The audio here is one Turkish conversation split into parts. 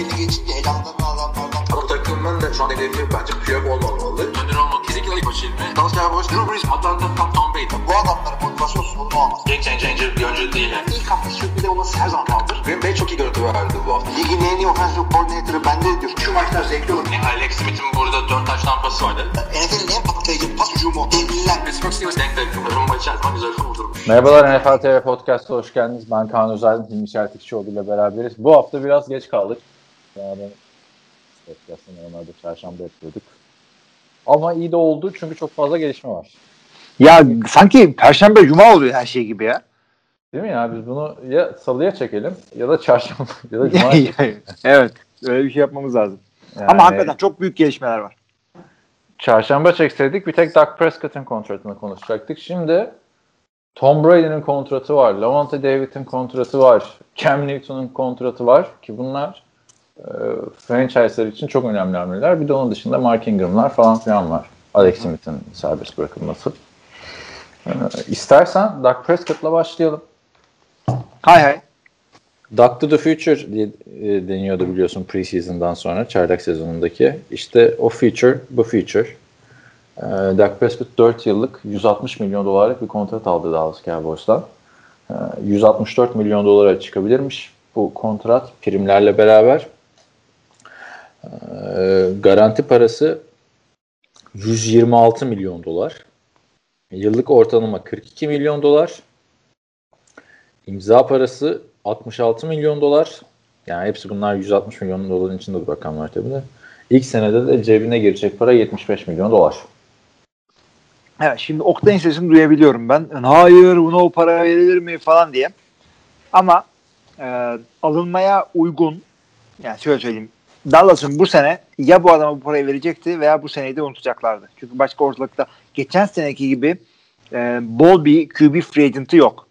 belli geçince elanlarını alanlardan. Ama takımın da şu an hedefi bence Piyok olmamalı. Önder olmak kesinlikle ilk başı ilmi. Dallas Cowboys, Drew Brees, Atlanta, Tom, Tom Brady. Bu adamların motivasyon sorunu olmaz. Game changer bir oyuncu değil. Yani. İlk hafta sürpriz olması her zaman kaldır. Green Bay çok iyi görüntü verdi bu hafta. Ligin en iyi offensive coordinator'ı bende diyor. Şu maçlar zevkli olur. Yani Alex Smith'in burada 4 taş tampası vardı. NFL'in en patlayıcı pas hücumu. Devliler. Pittsburgh Steelers denk denk. Rumba içerisinde güzel kurdurmuş. Merhabalar NFL TV Podcast'a hoş geldiniz. Ben Kaan Özel, Hilmi Çeltikçioğlu ile beraberiz. Bu hafta biraz geç kaldık. Yani podcast'ı normalde çarşamba yapıyorduk. Ama iyi de oldu çünkü çok fazla gelişme var. Ya sanki Perşembe Cuma oluyor her şey gibi ya. Değil mi ya? Biz bunu ya salıya çekelim ya da çarşamba ya da cuma. evet. Öyle bir şey yapmamız lazım. Yani Ama hakikaten çok büyük gelişmeler var. Çarşamba çekseydik bir tek Dak Prescott'ın kontratını konuşacaktık. Şimdi Tom Brady'nin kontratı var. Lavonte David'in kontratı var. Cam Newton'un kontratı var ki bunlar e, franchise'lar için çok önemli hamleler. Bir de onun dışında Mark Ingram'lar falan filan var. Alex Smith'in serbest bırakılması. E, istersen Dak Prescott'la başlayalım. Hay hay. Duck to the Future diye e, deniyordu biliyorsun preseason'dan sonra çaylak sezonundaki. İşte o feature bu feature. E, Dak Prescott 4 yıllık 160 milyon dolarlık bir kontrat aldı Dallas Cowboys'tan. E, 164 milyon dolara çıkabilirmiş bu kontrat primlerle beraber. E, garanti parası 126 milyon dolar. Yıllık ortalama 42 milyon dolar. İmza parası 66 milyon dolar. Yani hepsi bunlar 160 milyon doların içinde bu rakamlar tabii de. İlk senede de cebine girecek para 75 milyon dolar. Evet şimdi Oktay'ın sesini duyabiliyorum ben. Hayır buna o para verilir mi falan diye. Ama e, alınmaya uygun yani şöyle söyleyeyim. Dallas'ın bu sene ya bu adama bu parayı verecekti veya bu seneyi de unutacaklardı. Çünkü başka ortalıkta geçen seneki gibi e, bol bir QB free agent'ı yok.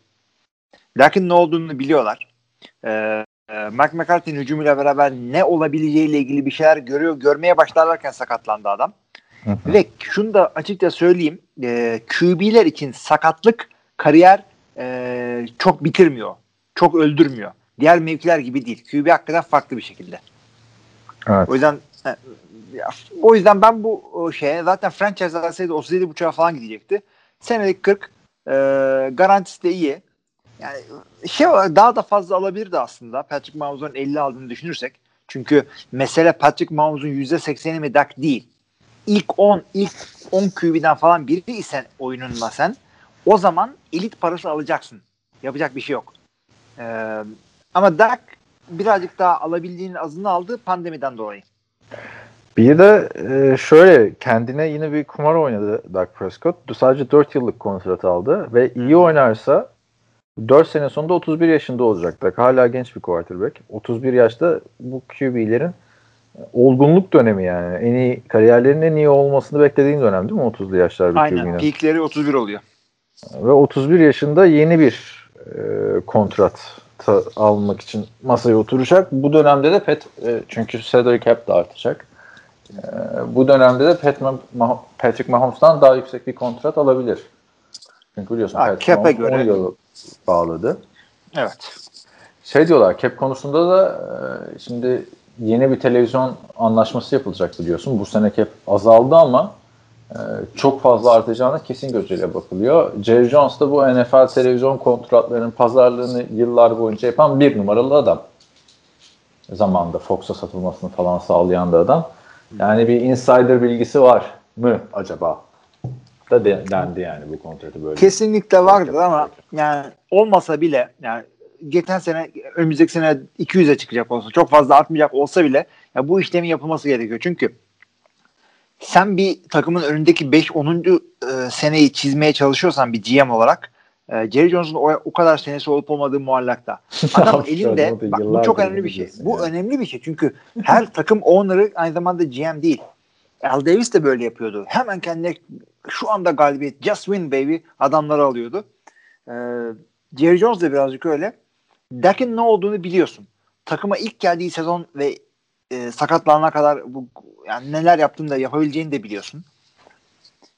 Lakin ne olduğunu biliyorlar. E, e, Mike McCarthy'nin hücumuyla beraber ne olabileceğiyle ilgili bir şeyler görüyor, görmeye başlarlarken sakatlandı adam. Hı hı. Ve şunu da açıkça söyleyeyim. E, QB'ler için sakatlık kariyer e, çok bitirmiyor. Çok öldürmüyor. Diğer mevkiler gibi değil. QB hakikaten farklı bir şekilde. Evet. O yüzden e, o yüzden ben bu şeye zaten franchise alsaydı 37.5'a falan gidecekti. Senelik 40 e, garantisi de iyi. Yani şey daha da fazla alabilirdi aslında. Patrick Mahomes'un 50 aldığını düşünürsek. Çünkü mesele Patrick Mahomes'un %80'i mi dak değil. İlk 10, ilk 10 QB'den falan biri isen oyununla sen o zaman elit parası alacaksın. Yapacak bir şey yok. Ee, ama Dak birazcık daha alabildiğinin azını aldı pandemiden dolayı. Bir de e, şöyle kendine yine bir kumar oynadı Dak Prescott. Sadece 4 yıllık kontrat aldı ve iyi oynarsa 4 sene sonunda 31 yaşında olacak Dak. Hala genç bir quarterback. 31 yaşta bu QB'lerin olgunluk dönemi yani. En iyi kariyerlerinin en iyi olmasını beklediğin dönem değil mi 30'lu yaşlar bir Aynen. Peakleri 31 oluyor. Ve 31 yaşında yeni bir e, kontrat almak için masaya oturacak. Bu dönemde de Pat e, çünkü salary cap de artacak. E, bu dönemde de Pat Ma- Ma- Patrick Mahomes'tan daha yüksek bir kontrat alabilir. Çünkü biliyorsun Ha, Patrick cap'e Mahomes 10 göre. yıl bağladı. Evet. Şey diyorlar cap konusunda da e, şimdi yeni bir televizyon anlaşması yapılacak biliyorsun. Bu sene cap azaldı ama çok fazla artacağına kesin gözüyle bakılıyor. Jerry Jones da bu NFL televizyon kontratlarının pazarlığını yıllar boyunca yapan bir numaralı adam. Zamanında Fox'a satılmasını falan sağlayan da adam. Yani bir insider bilgisi var mı acaba? Da de- dendi yani bu kontratı böyle. Kesinlikle vardır ama yani olmasa bile yani geçen sene önümüzdeki sene 200'e çıkacak olsa çok fazla artmayacak olsa bile ya bu işlemin yapılması gerekiyor. Çünkü sen bir takımın önündeki 5-10. e, seneyi çizmeye çalışıyorsan bir GM olarak e, Jerry Jones'un o, o kadar senesi olup olmadığı muallakta. Adam elinde bak bu çok önemli bir şey. Bu ya. önemli bir şey çünkü her takım owner'ı aynı zamanda GM değil. Al Davis de böyle yapıyordu. Hemen kendine şu anda galibiyet just win baby adamları alıyordu. Ee, Jerry Jones da birazcık öyle. Dak'in ne olduğunu biliyorsun. Takıma ilk geldiği sezon ve e, sakatlanana kadar bu yani neler yaptığını da yapabileceğini de biliyorsun.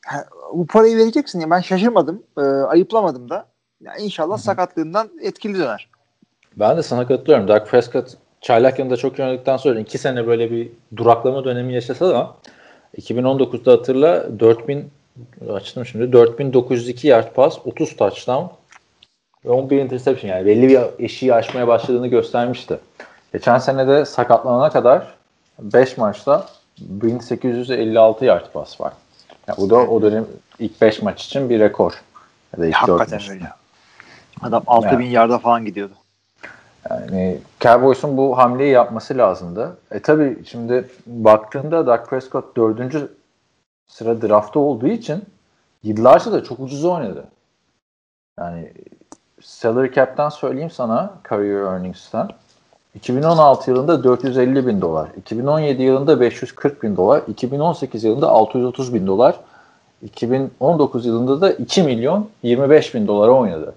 Ha, bu parayı vereceksin ya ben şaşırmadım. E, ayıplamadım da. Ya inşallah sakatlığından etkili döner. Ben de sana katılıyorum. Dak Prescott çaylak yanında çok oynadıktan sonra iki sene böyle bir duraklama dönemi yaşasa da 2019'da hatırla 4000 açtım şimdi 4902 yard pas 30 touchdown ve 11 interception yani belli bir eşiği aşmaya başladığını göstermişti. Geçen sene de sakatlanana kadar 5 maçta 1856 yard pas var. Yani bu da o dönem ilk 5 maç için bir rekor. Ya da ilk Hakikaten öyle. Adam 6000 yani. yarda falan gidiyordu. Yani Cowboys'un bu hamleyi yapması lazımdı. E tabi şimdi baktığında Dak Prescott 4. sıra draftta olduğu için yıllarca da çok ucuz oynadı. Yani salary cap'ten söyleyeyim sana career earnings'ten. 2016 yılında 450 bin dolar, 2017 yılında 540 bin dolar, 2018 yılında 630 bin dolar, 2019 yılında da 2 milyon 25 bin dolara oynadı.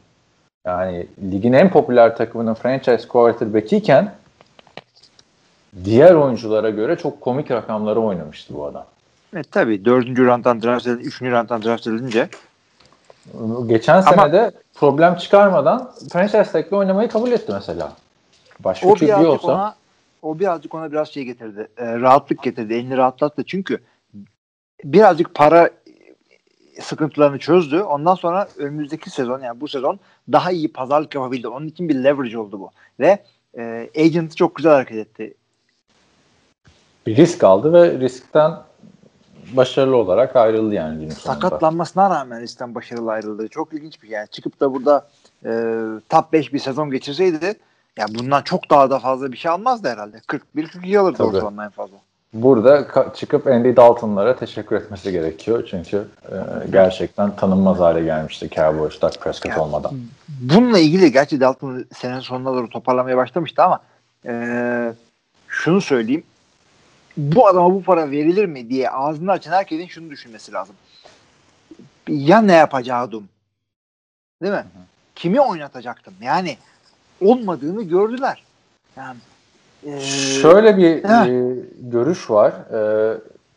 Yani ligin en popüler takımının franchise quarterback iken diğer oyunculara göre çok komik rakamları oynamıştı bu adam. Evet tabii. Dördüncü rounddan draft edildi, üçüncü rounddan draft edilince geçen sene de problem çıkarmadan franchise tag'le oynamayı kabul etti mesela. Başka o birazcık olsa... ona o birazcık ona biraz şey getirdi. E, rahatlık getirdi. Elini rahatlattı. Çünkü birazcık para sıkıntılarını çözdü. Ondan sonra önümüzdeki sezon yani bu sezon daha iyi pazarlık yapabildi. Onun için bir leverage oldu bu. Ve e, agent çok güzel hareket etti. Bir risk aldı ve riskten başarılı olarak ayrıldı yani günün sonunda. Sakatlanmasına rağmen riskten başarılı ayrıldı. Çok ilginç bir yani. Çıkıp da burada e, top 5 bir sezon geçirseydi ya bundan çok daha da fazla bir şey almazdı herhalde. 41-42 alırdı Tabii. ortalama en fazla. Burada çıkıp Andy Dalton'lara teşekkür etmesi gerekiyor. Çünkü e, gerçekten tanınmaz hale gelmişti Cowboys Dak Prescott ya, olmadan. Bununla ilgili gerçi Dalton senenin sonuna doğru toparlamaya başlamıştı ama e, şunu söyleyeyim. Bu adama bu para verilir mi diye ağzını açan herkesin şunu düşünmesi lazım. Ya ne yapacaktım? Değil mi? Kimi oynatacaktım? Yani olmadığını gördüler. Yani e, Şöyle bir e, görüş var. E,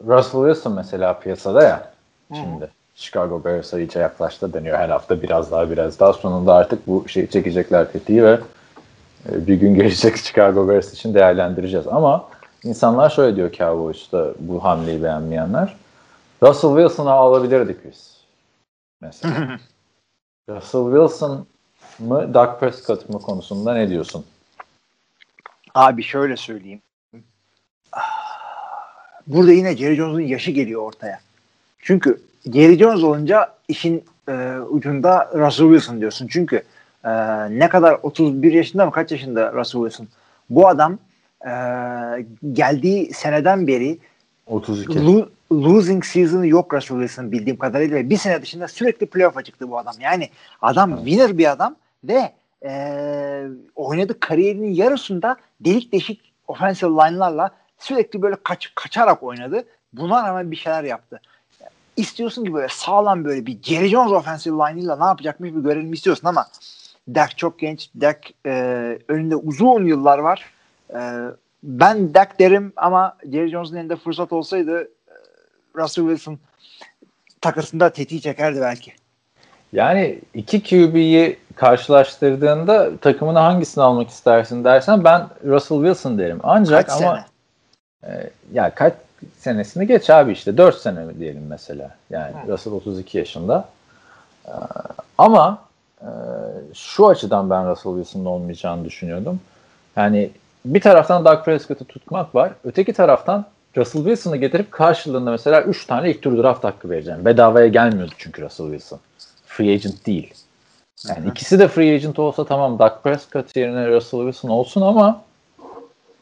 Russell Wilson mesela piyasada ya şimdi. Hı. Chicago Bears'a iyice yaklaştı deniyor her hafta biraz daha biraz daha sonunda artık bu şeyi çekecekler tetiği ve e, bir gün gelecek Chicago Bears için değerlendireceğiz. Ama insanlar şöyle diyor Cowboys'ta bu hamleyi beğenmeyenler. Russell Wilson'ı alabilirdik biz. Mesela. Russell Wilson mı Dak Prescott mı konusunda ne diyorsun? Abi şöyle söyleyeyim. Burada yine Jerry Jones'un yaşı geliyor ortaya. Çünkü Jerry Jones olunca işin e, ucunda Russell Wilson diyorsun. Çünkü e, ne kadar 31 yaşında mı kaç yaşında Russell Wilson? Bu adam e, geldiği seneden beri 32. Lo- losing season'ı yok Russell Wilson bildiğim kadarıyla bir sene dışında sürekli playoff'a çıktı bu adam. Yani adam evet. winner bir adam ve e, oynadığı kariyerinin yarısında delik deşik offensive line'larla sürekli böyle kaç, kaçarak oynadı. Buna rağmen bir şeyler yaptı. İstiyorsun ki böyle sağlam böyle bir Jerry Jones offensive line'ıyla ne yapacakmış bir görelim istiyorsun ama Dak çok genç. Dak e, önünde uzun yıllar var. E, ben Dak derim ama Jerry Jones'un elinde fırsat olsaydı e, Russell Wilson takasında tetiği çekerdi belki. Yani iki QB'yi karşılaştırdığında takımına hangisini almak istersin dersen ben Russell Wilson derim. Ancak kaç ama sene? E, ya kaç senesini geç abi işte 4 sene mi diyelim mesela. Yani Hı. Russell 32 yaşında. E, ama e, şu açıdan ben Russell Wilson'ın olmayacağını düşünüyordum. Yani bir taraftan Doug Prescott'ı tutmak var. Öteki taraftan Russell Wilson'ı getirip karşılığında mesela 3 tane ilk tur draft hakkı vereceğim. Bedavaya gelmiyordu çünkü Russell Wilson. Free agent değil. Yani Hı-hı. ikisi de free agent olsa tamam Dak Prescott yerine Russell Wilson olsun ama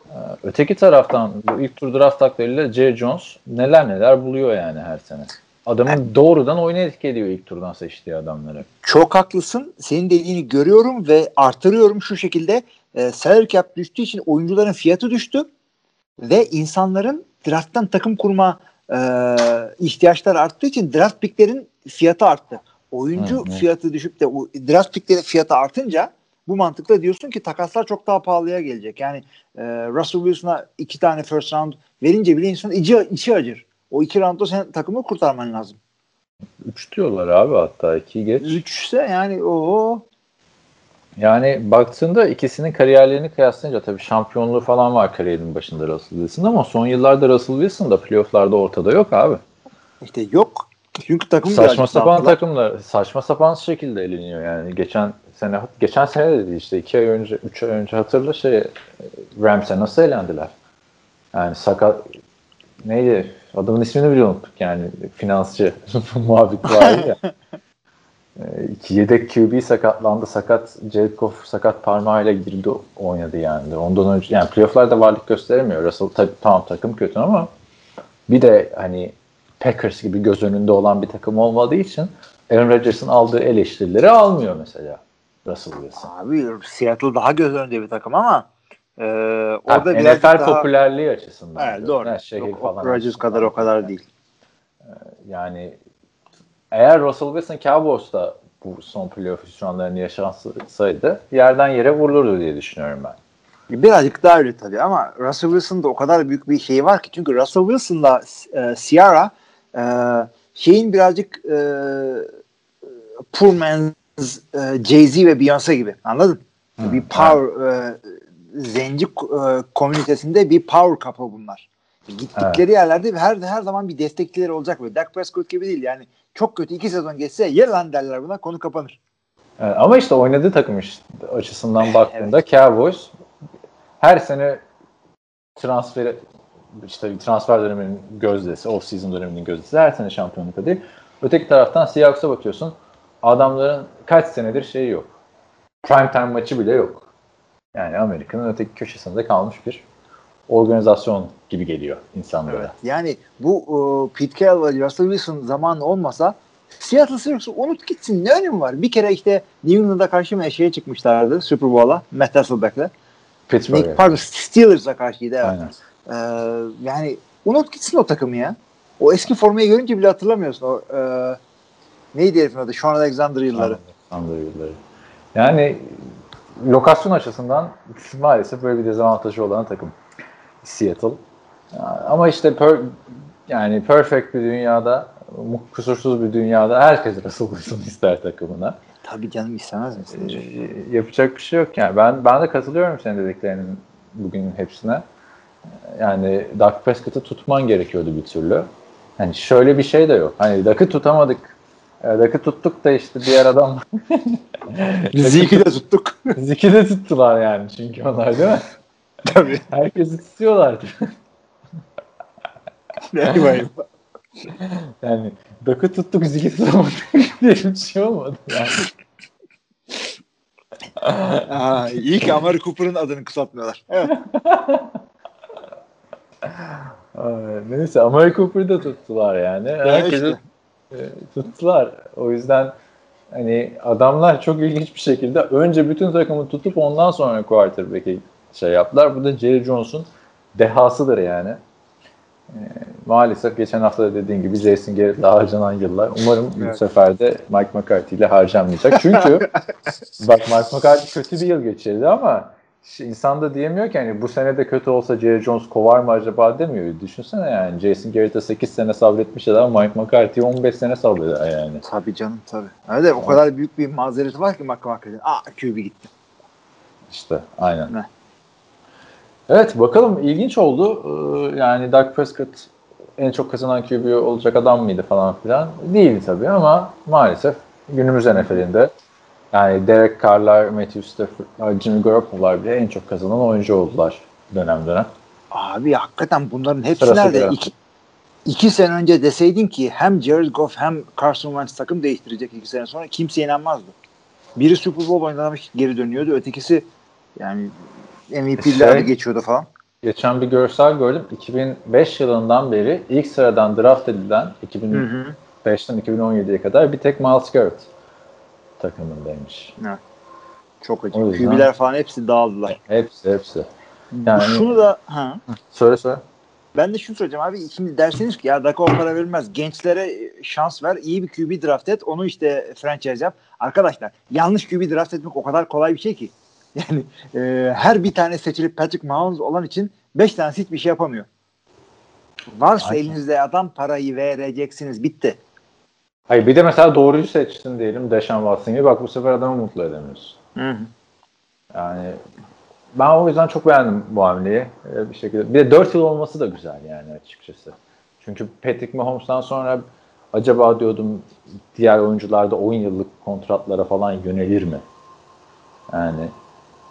e, öteki taraftan bu ilk tur draft haklarıyla Jerry Jones neler neler buluyor yani her sene. Adamın yani, doğrudan oyuna etki ediyor ilk turdan seçtiği adamları. Çok haklısın. Senin dediğini görüyorum ve artırıyorum şu şekilde. E, salary cap düştüğü için oyuncuların fiyatı düştü ve insanların drafttan takım kurma e, ihtiyaçları arttığı için draft picklerin fiyatı arttı oyuncu hı, hı. fiyatı düşüp de draft fiyatı artınca bu mantıkla diyorsun ki takaslar çok daha pahalıya gelecek. Yani e, Russell Wilson'a iki tane first round verince bile insan içi, içi acır. O iki roundda sen takımı kurtarman lazım. Üç diyorlar abi hatta iki geç. Üçse yani o Yani baktığında ikisinin kariyerlerini kıyaslayınca tabii şampiyonluğu falan var kariyerinin başında Russell Wilson'da ama son yıllarda Russell Wilson da playofflarda ortada yok abi. İşte yok. Çünkü takım Saçma sapan dağıttılar. takımlar saçma sapan şekilde eleniyor yani. Geçen sene geçen sene de değil işte iki ay önce üç ay önce hatırla şey Rams'e nasıl elendiler? Yani sakat neydi? Adamın ismini bile unuttuk yani finansçı muhabbet vardı ya. Ee, iki yedek QB sakatlandı. Sakat Goff sakat parmağıyla girdi oynadı yani. Ondan önce yani playoff'larda varlık gösteremiyor. Russell tabii tamam takım kötü ama bir de hani Packers gibi göz önünde olan bir takım olmadığı için Aaron Rodgers'ın aldığı eleştirileri almıyor mesela Russell Wilson. Abi Seattle daha göz önünde bir takım ama e, orada Yani NFL daha... popülerliği açısından. Evet, doğru. Yani şehir Yok, falan Rodgers kadar o kadar değil. Yani eğer Russell Wilson Cowboys'ta bu son playoff hüsranlarını yaşansaydı yerden yere vurulurdu diye düşünüyorum ben. Birazcık daha öyle tabii ama Russell Wilson'da o kadar büyük bir şey var ki çünkü Russell Wilson'la e, Ciara e, şeyin birazcık e, poor man's e, Jay-Z ve Beyoncé gibi anladın? bir power e, zenci e, komünitesinde bir power couple bunlar. Gittikleri yerlerde her her zaman bir destekçileri olacak ve Dak Prescott gibi değil yani çok kötü iki sezon geçse ye lan derler buna konu kapanır. Evet, ama işte oynadığı takım işte açısından baktığında Cowboys her sene transfer işte transfer döneminin gözdesi, off season döneminin gözdesi her sene şampiyonluk adayı. Öteki taraftan Seahawks'a bakıyorsun. Adamların kaç senedir şeyi yok. Prime time maçı bile yok. Yani Amerika'nın öteki köşesinde kalmış bir organizasyon gibi geliyor insanlara. Yani bu e, Pete Carroll ve Russell Wilson zamanı olmasa Seattle Seahawks'ı unut gitsin. Ne önemi var? Bir kere işte New England'a karşı mı çıkmışlardı Super Bowl'a. Matt Hasselbeck'le. Pittsburgh'e. Pardon Steelers'a karşıydı. Evet. Aynen. Ee, yani unut gitsin o takımı ya. O eski formayı görünce bile hatırlamıyorsun. O, e, neydi herifin adı? Sean Alexander yılları. Alexander yılları. Yani lokasyon açısından maalesef böyle bir dezavantajı olan takım Seattle. Ama işte per, yani perfect bir dünyada, kusursuz bir dünyada herkes Russell Wilson ister takımına. Tabii canım istemez misin? Ee, yapacak bir şey yok yani. Ben ben de katılıyorum senin dediklerinin bugünün hepsine. Yani Dak Prescott'ı tutman gerekiyordu bir türlü. Hani şöyle bir şey de yok. Hani Dak'ı tutamadık. E, Dak'ı tuttuk da işte diğer adam Zeke'i de tuttuk. Zeki de tuttular yani çünkü onlar değil mi? Tabii. Herkes istiyorlardı. Eyvah. Yani Dak'ı tuttuk Zeki tutamadık diye bir şey olmadı yani. Aa, iyi ki Amari Cooper'ın adını kısaltmıyorlar. Evet. Neyse Amari Cooper'ı da tuttular yani. Herkesi işte. e, tuttular. O yüzden hani adamlar çok ilginç bir şekilde önce bütün takımı tutup ondan sonra quarterback'e şey yaptılar. Bu da Jerry Jones'un dehasıdır yani. E, maalesef geçen hafta da dediğin gibi Jason Garrett'le harcanan yıllar. Umarım bu Evet. sefer de Mike McCarthy ile harcanmayacak. Çünkü bak Mike McCarthy kötü bir yıl geçirdi ama insan da diyemiyor ki hani bu sene de kötü olsa Jerry Jones kovar mı acaba demiyor. Düşünsene yani Jason Garrett'e 8 sene sabretmiş adam Mike McCarthy'ye 15 sene sabreder yani. Tabii canım tabii. Öyle o kadar büyük bir mazereti var ki McCarthy'nin. Aa QB gitti. İşte aynen. Ne? Evet bakalım ilginç oldu. Ee, yani Dak Prescott en çok kazanan QB olacak adam mıydı falan filan. Değil tabii ama maalesef günümüz NFL'inde yani Derek Carr'lar, Matthew Stafford'lar, Jimmy Garoppolo'lar bile en çok kazanan oyuncu oldular dönem dönem. Abi hakikaten bunların hepsi Sırası nerede? İki, iki sene önce deseydin ki hem Jared Goff hem Carson Wentz takım değiştirecek iki sene sonra kimse inanmazdı. Biri Super Bowl oynamış geri dönüyordu. Ötekisi yani MVP'lerde Şey- geçiyordu falan. Geçen bir görsel gördüm. 2005 yılından beri ilk sıradan draft edilen 2005'ten 2017'ye kadar bir tek Miles Garrett takımındaymış. Çok O acayip. yüzden- QB'ler falan hepsi dağıldılar. Hepsi hepsi. Yani- Şunu da ha, Söyle söyle. ben de şunu söyleyeceğim abi şimdi derseniz ki ya Daka o para verilmez. Gençlere şans ver. iyi bir QB draft et. Onu işte franchise yap. Arkadaşlar yanlış QB draft etmek o kadar kolay bir şey ki. Yani e, her bir tane seçilip Patrick Mahomes olan için 5 tanesi hiçbir şey yapamıyor. Varsa Aynen. elinizde adam parayı vereceksiniz. Bitti. Hayır bir de mesela doğruyu seçtin diyelim Deshaun Watson gibi. Bak bu sefer adamı mutlu edemiyorsun. Yani ben o yüzden çok beğendim bu hamleyi. Ee, bir şekilde. Bir de 4 yıl olması da güzel yani açıkçası. Çünkü Patrick Mahomes'tan sonra acaba diyordum diğer oyuncularda 10 yıllık kontratlara falan yönelir mi? Yani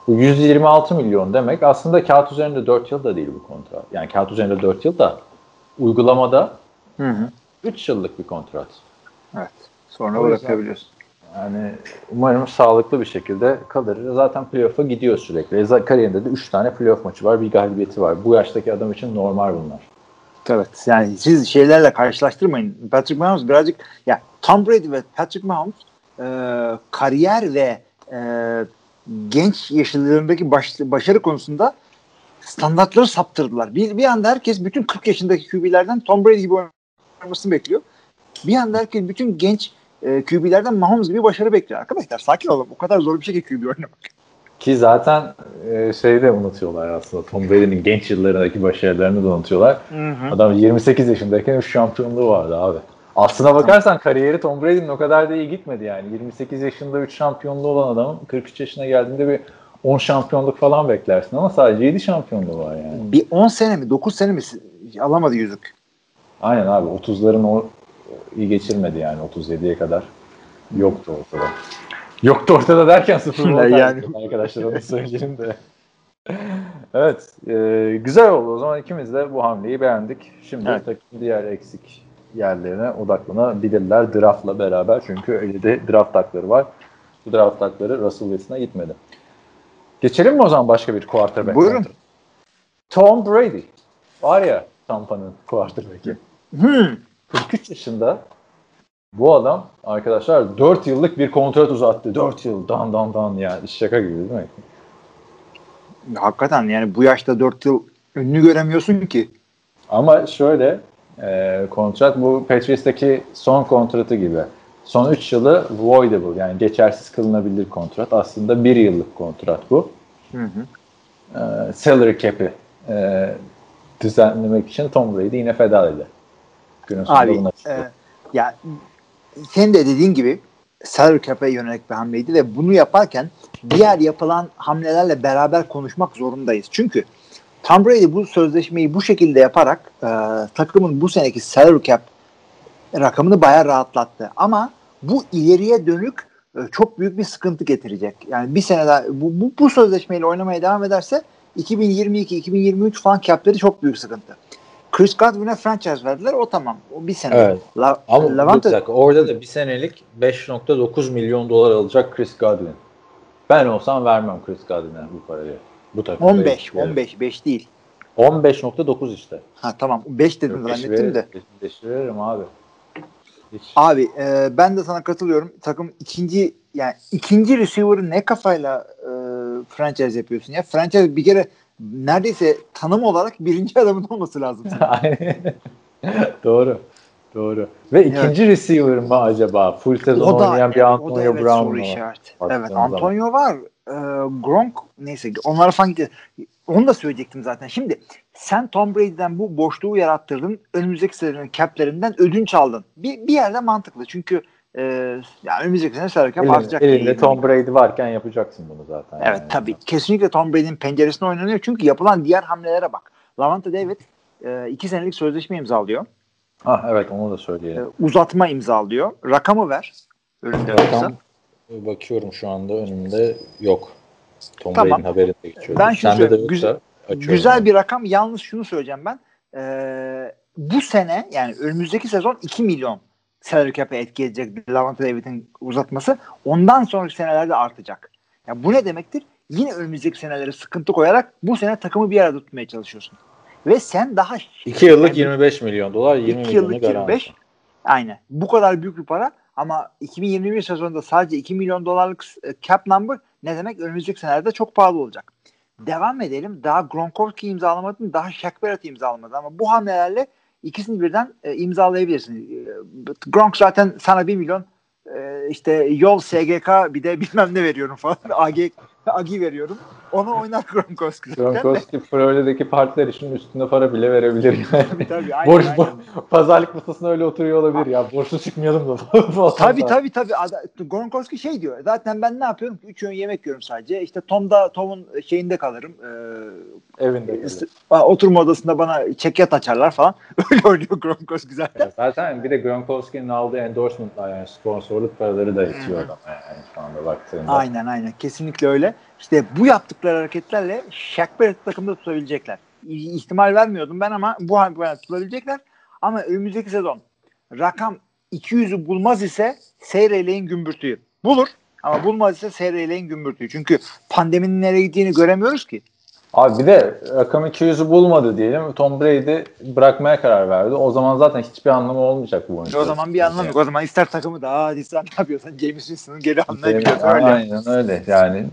bu 126 milyon demek aslında kağıt üzerinde 4 yıl da değil bu kontrat. Yani kağıt üzerinde 4 yıl da uygulamada Hı hı. 3 yıllık bir kontrat. Evet. Sonra O bırakabiliyorsun. Yani umarım sağlıklı bir şekilde kalır. Zaten playoff'a gidiyor sürekli. Kariyerinde de 3 tane playoff maçı var. Bir galibiyeti var. Bu yaştaki adam için normal bunlar. Evet. Yani siz şeylerle karşılaştırmayın. Patrick Mahomes birazcık ya Tom Brady ve Patrick Mahomes e, kariyer ve e, genç yaşlarındaki baş, başarı konusunda standartları saptırdılar. Bir, bir anda herkes bütün 40 yaşındaki QB'lerden Tom Brady gibi oynamasını bekliyor. Bir anda herkes bütün genç e, QB'lerden Mahomes gibi başarı bekliyor. Arkadaşlar sakin olun. O kadar zor bir şey ki QB oynamak. Ki zaten e, şeyi de unutuyorlar aslında. Tom Brady'nin genç yıllarındaki başarılarını da unutuyorlar. Adam 28 yaşındayken 3 şampiyonluğu vardı abi. Aslına bakarsan kariyeri Tom Brady'nin o kadar da iyi gitmedi yani. 28 yaşında 3 şampiyonluğu olan adamın 43 yaşına geldiğinde bir 10 şampiyonluk falan beklersin ama sadece 7 şampiyonluğu var yani. Bir 10 sene mi 9 sene mi alamadı yüzük. Aynen abi 30'ların o iyi geçirmedi yani 37'ye kadar. Yoktu ortada. Yoktu ortada derken sıfır Yani- yani. arkadaşlar onu söyleyelim de. evet. e, güzel oldu. O zaman ikimiz de bu hamleyi beğendik. Şimdi Evet. takım diğer eksik yerlerine odaklanabilirler draftla beraber. Çünkü elinde draft hakları var. Bu draft hakları Russell Wilson'a gitmedi. Geçelim mi o zaman başka bir quarterback? Buyurun. Tom Brady. Var ya Tampa'nın quarterback'i. Hmm. 43 yaşında bu adam arkadaşlar 4 yıllık bir kontrat uzattı. 4 yıl dan dan dan ya. İş şaka gibi değil mi? Hakikaten yani bu yaşta 4 yıl önünü göremiyorsun ki. Ama şöyle e, kontrat bu Patriots'taki son kontratı gibi. Son 3 yılı voidable yani geçersiz kılınabilir kontrat. Aslında 1 yıllık kontrat bu. Hı hı. E, salary cap'i e, düzenlemek için Tom Brady yine feda edildi. Günün Abi e, ya senin de dediğin gibi salary cap'e yönelik bir hamleydi ve bunu yaparken diğer yapılan hamlelerle beraber konuşmak zorundayız. Çünkü Tom Brady bu sözleşmeyi bu şekilde yaparak e, takımın bu seneki salary cap rakamını bayağı rahatlattı. Ama bu ileriye dönük e, çok büyük bir sıkıntı getirecek. Yani bir sene daha bu, bu, bu sözleşmeyle oynamaya devam ederse 2022-2023 falan cap'leri çok büyük sıkıntı. Chris Godwin'e franchise verdiler. O tamam. O bir sene. Evet. La, Ama Levante dakika, orada da bir senelik 5.9 milyon dolar alacak Chris Godwin. Ben olsam vermem Chris Godwin'e bu parayı. Bu takımda 15, hiç veririm. 15, 5 değil. 15.9 işte. Ha tamam. 5 dedim Beş zannettim ver- de. beş veririm abi. Hiç. Abi e, ben de sana katılıyorum. Takım ikinci yani ikinci receiver'ı ne kafayla e, franchise yapıyorsun ya? Franchise bir kere neredeyse tanım olarak birinci adamın olması lazım. Doğru. Doğru. Ve ikinci receiver mı acaba? Full sezon oynayan bir o da Antonio evet Brown soru mu? işareti. Baktığın Evet zaman. Antonio var. E, Gronk neyse onlar falan gitti. Onu da söyleyecektim zaten. Şimdi sen Tom Brady'den bu boşluğu yarattırdın. Önümüzdeki senenin cap'lerinden ödünç aldın. Bir, bir yerde mantıklı. Çünkü e, yani önümüzdeki sene Elinde, artacak. elinde Tom Brady varken yapacaksın bunu zaten. Evet yani. tabii. Kesinlikle Tom Brady'nin penceresine oynanıyor. Çünkü yapılan diğer hamlelere bak. Lavante David e, iki senelik sözleşme imzalıyor. Ah, evet onu da E, söyleyelim. uzatma imzalıyor. Rakamı ver. Rakam bakıyorum şu anda önümde yok. Tom Tamam. Brady'nin haberinde geçiyor. Ben şunu Sende de söyleyeyim. Güzel-. Güzel bir rakam. Yalnız şunu söyleyeceğim ben. E, bu sene yani önümüzdeki sezon 2 milyon salary cap'e etki edecek Lavante David'in uzatması. Ondan sonraki senelerde artacak. Ya bu ne demektir? Yine önümüzdeki senelere sıkıntı koyarak bu sene takımı bir arada tutmaya çalışıyorsun. Ve sen daha 2 yıllık Yani- 25 milyon dolar 20 2 milyonu yıllık garanti. 25. Aynen. Bu kadar büyük bir para ama 2021 sezonunda sadece 2 milyon dolarlık e, cap number ne demek? Önümüzdeki senelerde çok pahalı olacak. Devam edelim. Daha Gronkowski imzalamadın, daha Shaq Barrett imzalamadın ama bu hamlelerle ikisini birden e, imzalayabilirsin. E, Gronk zaten sana 1 milyon e, işte yol SGK bir de bilmem ne veriyorum falan. AG Agi veriyorum. Ona oynar Gronkowski. Gronkowski Florida'daki partiler için üstüne para bile verebilir yani. Tabii tabii. Aynen, Borç, aynen. pazarlık masasına öyle oturuyor olabilir ya. Borçlu çıkmayalım da. Tabii tabii tabii. Gronkowski şey diyor. Zaten ben ne yapıyorum? Üç öğün yemek yiyorum sadece. İşte Tom'da Tom'un şeyinde kalırım. Ee, Evinde. ist- oturma odasında bana çekyat açarlar falan. Öyle oynuyor Gronkowski zaten. Ya Zaten bir de Gronkowski'nin aldığı endorsementlar yani sponsorluk paraları da yetiyor adama yani şu anda baktığında. Aynen aynen. Kesinlikle öyle. İşte bu yaptıkları hareketlerle Shaq Barrett'i takımda tutabilecekler. İhtimal vermiyordum ben ama bu halde tutabilecekler. Ama önümüzdeki sezon rakam 200'ü bulmaz ise seyreleyin gümbürtüyü. Bulur ama bulmaz ise seyreleyin gümbürtüyü. Çünkü pandeminin nereye gittiğini göremiyoruz ki. Abi bir de rakam 200'ü bulmadı diyelim. Tom Brady bırakmaya karar verdi. O zaman zaten hiçbir anlamı olmayacak bu oyuncu. O zaman bir anlamı yok. O zaman ister takımı da hadi sen ne yapıyorsan James Winston'ı geri anlayabiliyorsun. Öyle. Aynen öyle. Yani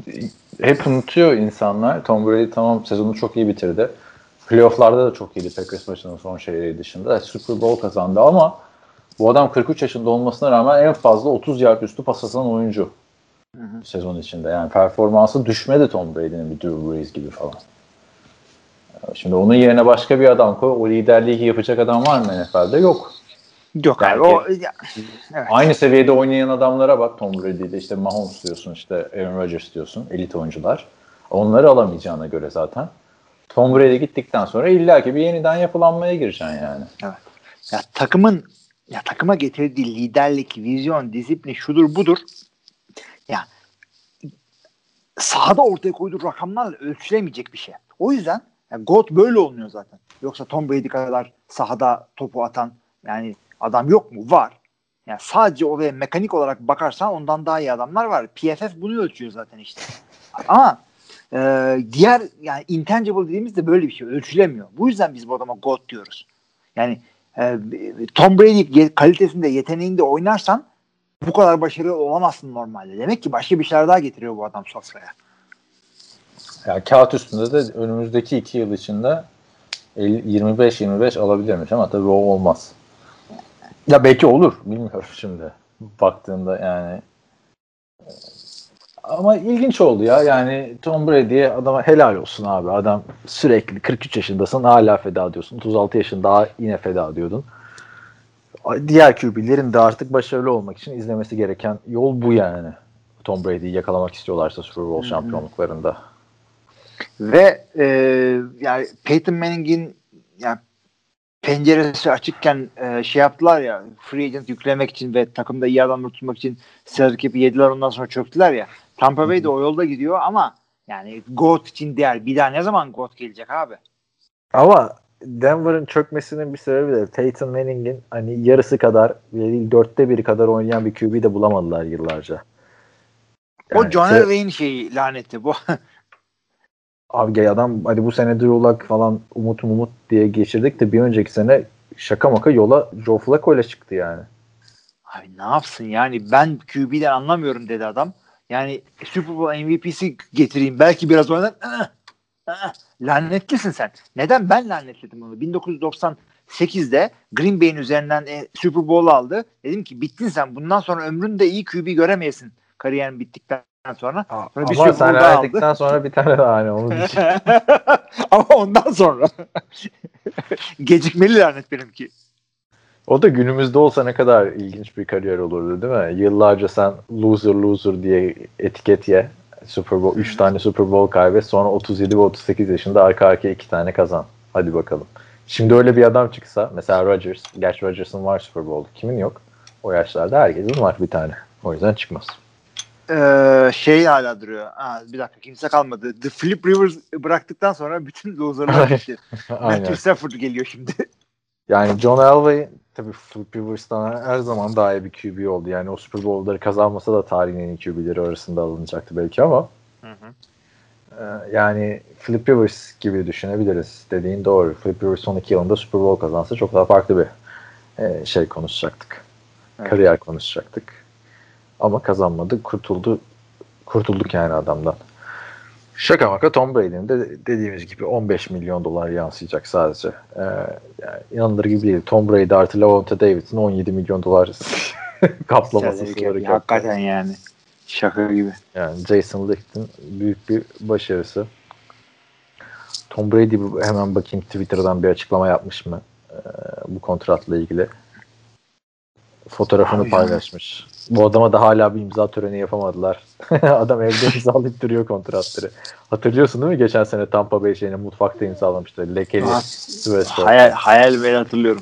hep unutuyor insanlar. Tom Brady tamam sezonu çok iyi bitirdi. Playoff'larda da çok iyiydi Packers maçının son şeyleri dışında. Super Bowl kazandı ama bu adam 43 yaşında olmasına rağmen en fazla 30 yard üstü pas atan oyuncu Hı hı. sezon içinde. Yani performansı düşmedi Tom Brady'nin bir Drew Brees gibi falan. Şimdi onun yerine başka bir adam koy. O liderliği yapacak adam var mı NFL'de? Yok. Yok abi. Belki- O, ya, evet. Aynı seviyede oynayan adamlara bak Tom Brady'de işte Mahomes diyorsun işte Aaron Rodgers diyorsun elit oyuncular. Onları alamayacağına göre zaten. Tom Brady gittikten sonra illaki bir yeniden yapılanmaya gireceksin yani. Ya takımın ya takıma getirdiği liderlik, vizyon, disiplin şudur budur. Ya sahada ortaya koyduğu rakamlarla ölçülemeyecek bir şey. O yüzden ya GOAT böyle olmuyor zaten. Yoksa Tom Brady kadar sahada topu atan yani adam yok mu? Var. Yani sadece oraya mekanik olarak bakarsan ondan daha iyi adamlar var. PFF bunu ölçüyor zaten işte. Ama e, diğer yani intangible dediğimiz de böyle bir şey. Ölçülemiyor. Bu yüzden biz bu adama GOAT diyoruz. Yani e, Tom Brady kalitesinde, yeteneğinde oynarsan bu kadar başarılı olamazsın normalde. Demek ki başka bir şeyler daha getiriyor bu adam sofraya. Yani kağıt üstünde de önümüzdeki iki yıl içinde 25-25 alabilirmiş ama tabii o olmaz. Ya belki olur. Bilmiyorum şimdi. Baktığında yani. Ama ilginç oldu ya. Yani Tom Brady'ye adama helal olsun abi. Adam sürekli 43 yaşındasın hala feda diyorsun. 36 yaşında daha yine feda diyordun. Diğer QB'lerin de artık başarılı olmak için izlemesi gereken yol bu yani. Tom Brady'yi yakalamak istiyorlarsa Super Bowl şampiyonluklarında. Ve e, yani Peyton Manning'in yani penceresi açıkken e, şey yaptılar ya free agent yüklemek için ve takımda iyi adamları tutmak için salary cap'i yediler ondan sonra çöktüler ya. Tampa Bay de o yolda gidiyor ama yani GOAT için değer. Bir daha ne zaman GOAT gelecek abi? Ama Denver'ın çökmesinin bir sebebi de Peyton Manning'in hani yarısı kadar değil dörtte biri kadar oynayan bir QB de bulamadılar yıllarca. o Yani John se- şeyi laneti bu. Abi gel adam hadi bu sene Drew Luck falan umut umut diye geçirdik de bir önceki sene şaka maka yola Joe Flacco ile çıktı yani. Abi ne yapsın yani ben QB'den anlamıyorum dedi adam. Yani Super Bowl MVP'si getireyim belki biraz oynar. Aa, aa, lanetlisin sen. Neden ben lanetledim onu? 1998'de Green Bay'in üzerinden e, Super Bowl aldı. Dedim ki bittin sen. Bundan sonra ömründe iyi QB göremeyesin kariyerin bittikten sonra. Sonra bir Ama sen verdikten sonra bir tane daha hani onu. Ama ondan sonra gecikmeli lanet benimki. O da günümüzde olsa ne kadar ilginç bir kariyer olurdu değil mi? Yıllarca sen loser loser diye etiket ye. Super Bowl 3 tane Super Bowl kaybet sonra 37 ve 38 yaşında arka arkaya 2 tane kazan. Hadi bakalım. Şimdi öyle bir adam çıksa mesela Rodgers, gerçi Rodgers'ın var Super Bowl. Kimin yok? O yaşlarda herkesin var bir tane. O yüzden çıkmaz. Ee, şey hala duruyor. Ha, bir dakika kimse kalmadı. The Flip Rivers bıraktıktan sonra bütün loserlar gitti. Matthew. Stafford geliyor şimdi. Yani John Elway tabii Philip Rivers'tan her zaman daha iyi bir QB oldu. Yani o Super Bowl'ları kazanmasa da tarihin en iyi QB'leri arasında alınacaktı belki ama Ee, yani Philip Rivers gibi düşünebiliriz. Dediğin doğru. Philip Rivers son iki yılında Super Bowl kazansa çok daha farklı bir e, şey konuşacaktık. Evet. Kariyer konuşacaktık. Ama kazanmadı. Kurtuldu. Kurtulduk yani adamdan. Şaka maka Tom Brady'nin de dediğimiz gibi 15 milyon dolar yansıyacak sadece. Ee, yani inanılır gibi değil. Tom Brady artı Lavonte David'in 17 milyon dolar kaplaması cap. Hakikaten yani. Şaka gibi. Yani Jason Licht'in büyük bir başarısı. Tom Brady hemen bakayım Twitter'dan bir açıklama yapmış mı ee, bu kontratla ilgili. Fotoğrafını Abi paylaşmış. Bu adama da hala bir imza töreni yapamadılar. Adam evde imzalayıp duruyor kontratları. Hatırlıyorsun değil mi? Geçen sene Tampa Bay şeyini mutfakta imzalamıştı. Lekeli Ah. Hayal, hayal ben hatırlıyorum.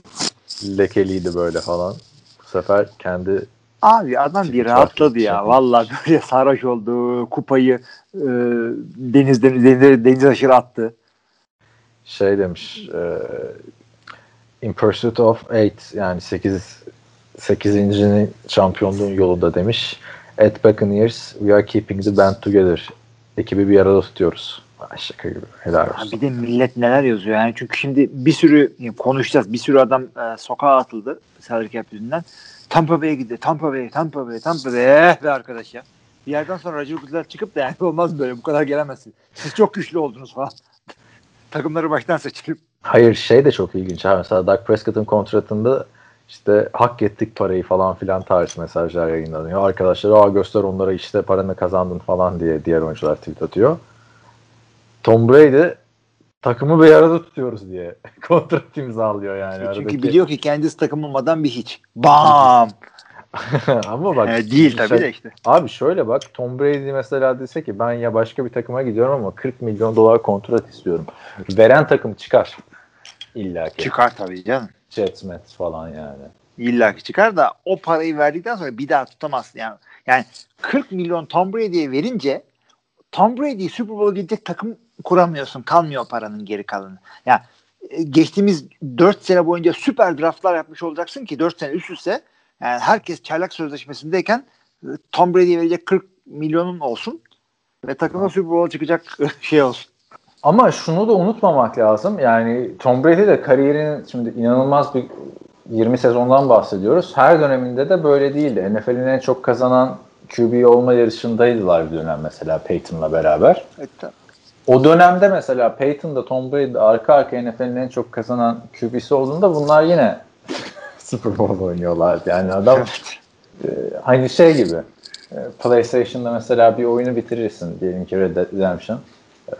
Lekeliydi böyle falan. Bu sefer kendi Abi adam bir rahatladı ya. Vallahi böyle sarhoş oldu. Kupayı e, denizden denize, deniz aşırı attı. şey demiş e, in pursuit of eight yani 8 8. şampiyonluğun yolunda demiş. At Buccaneers we are keeping the band together. Ekibi bir arada tutuyoruz. Şaka gibi. Helal olsun. bir de millet neler yazıyor yani çünkü şimdi bir sürü konuşacağız bir sürü adam e, sokağa atıldı salary cap yüzünden. Tampa Bay'e gitti. Tampa Bay, Tampa Bay, Tampa Bay. Eh be arkadaş ya. Bir yerden sonra Roger Goodell çıkıp da yani olmaz böyle bu kadar gelemezsin. Siz çok güçlü oldunuz falan. Takımları baştan seçilip. Hayır şey de çok ilginç. Ha, mesela Dak Prescott'ın kontratında işte hak ettik parayı falan filan tarzı mesajlar yayınlanıyor. Arkadaşlar aa göster onlara işte paranı kazandın falan diye diğer oyuncular tweet atıyor. Tom Brady takımı bir arada tutuyoruz diye kontrat imzalıyor yani. Çünkü Aradaki- biliyor ki kendisi takım olmadan bir hiç. Bam! Ama bak Ee, değil tabii şey- de işte. Abi şöyle bak Tom Brady mesela dese ki ben ya başka bir takıma gidiyorum ama 40 milyon dolar kontrat istiyorum. Veren takım çıkar. İlla ki. Çıkar tabii canım. Jets, Mets falan yani. İlla ki çıkar da o parayı verdikten sonra bir daha tutamazsın. Yani, yani 40 milyon Tom Brady'ye verince Tom Brady'yi Super Bowl'a gidecek takım kuramıyorsun. Kalmıyor paranın geri kalanı. Yani e, geçtiğimiz 4 sene boyunca süper draftlar yapmış olacaksın ki 4 sene üst üste yani herkes çaylak sözleşmesindeyken e, Tom Brady'ye verecek 40 milyonun olsun ve takımda Super Bowl'a çıkacak şey olsun. Ama şunu da unutmamak lazım. Yani Tom Brady de kariyerinin şimdi inanılmaz bir 20 sezondan bahsediyoruz. Her döneminde de böyle değildi. NFL'in en çok kazanan QB olma yarışındaydılar bir dönem mesela Peyton'la beraber. Evet, O dönemde mesela Peyton'da Tom Brady arka arka NFL'in en çok kazanan QB'si olduğunda bunlar yine Super Bowl oynuyorlardı. Yani adam e, hani şey gibi e, PlayStation'da mesela bir oyunu bitirirsin diyelim ki Red Dead Redemption.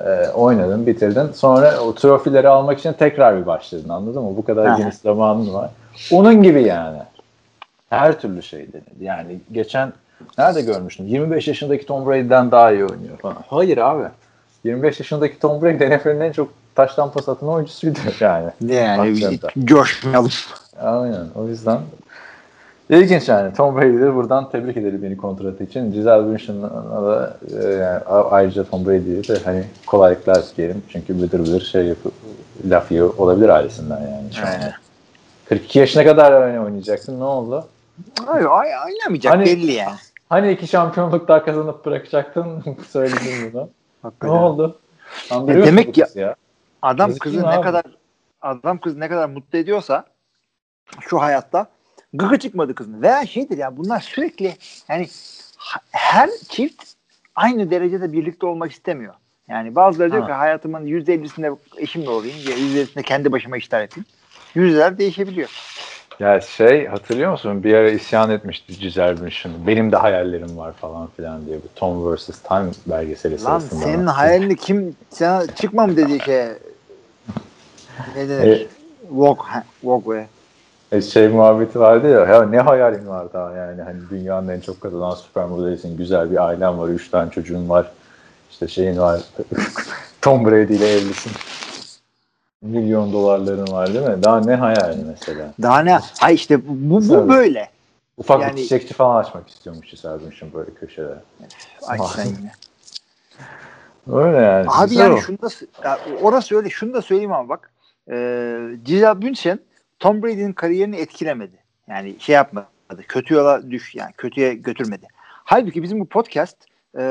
E, oynadın, bitirdin. Sonra o trofileri almak için tekrar bir başladın anladın mı? Bu kadar geniş zamanın var. Onun gibi yani. Her türlü şey denedi. Yani geçen nerede görmüştüm? 25 yaşındaki Tom Brady'den daha iyi oynuyor falan. Hayır abi. 25 yaşındaki Tom Brady NFL'in en çok taştan pas atan oyuncusuydu yani. Yani coşmayalım. Aynen. O yüzden ilginç yani. Tom Brady'yi buradan tebrik edelim yeni kontratı için. Giselle Bündchen'a da e, yani, ayrıca Tom Brady'ye de hani kolaylıklar dileyelim. Çünkü bıdır bıdır şey yapı, laf yiyor olabilir ailesinden yani. Şu. Aynen. 42 yaşına kadar öyle oynayacaksın. Ne oldu? Hayır, ay- oynamayacak Hani- belli yani. Hani iki şampiyonluk daha kazanıp bırakacaktın? Söyledin bunu. ne oldu? Andırıyorsun demek ki- ya. Adam Yazık kızı ne abi? kadar adam kızı ne kadar mutlu ediyorsa şu hayatta gıkı çıkmadı kızın. Veya şeydir ya bunlar sürekli yani her çift aynı derecede birlikte olmak istemiyor. Yani bazıları diyor ki hayatımın %50'sinde eşimle olayım, ya %50'sinde kendi başıma işler yapayım. Yüzdeler değişebiliyor. Ya şey hatırlıyor musun? Bir ara isyan etmişti Giselle Bündchen. Benim de hayallerim var falan filan diye. Bu Tom vs. Time belgeseli Lan sırasında. senin hayalini kim sana çıkma mı dediği şey ne denir? E, walk, walk away. E, şey muhabbeti vardı ya, ya ne hayalin var daha yani hani dünyanın en çok kazanan süper modelisin, güzel bir ailen var, üç tane çocuğun var, işte şeyin var, Tom Brady ile evlisin. Milyon dolarların var değil mi? Daha ne hayali mesela? Daha ne? Ay işte bu, bu Tabii. böyle. Ufak Yani- bir çiçekçi falan açmak istiyormuş Bündchen böyle köşede. Sen yine. Öyle yani. Abi yani o. şunu da orası öyle. Şunu da söyleyeyim ama bak. E, Giselle Bündchen Tom Brady'nin kariyerini etkilemedi. Yani şey yapmadı. Kötü yola düş yani kötüye götürmedi. Halbuki bizim bu podcast e,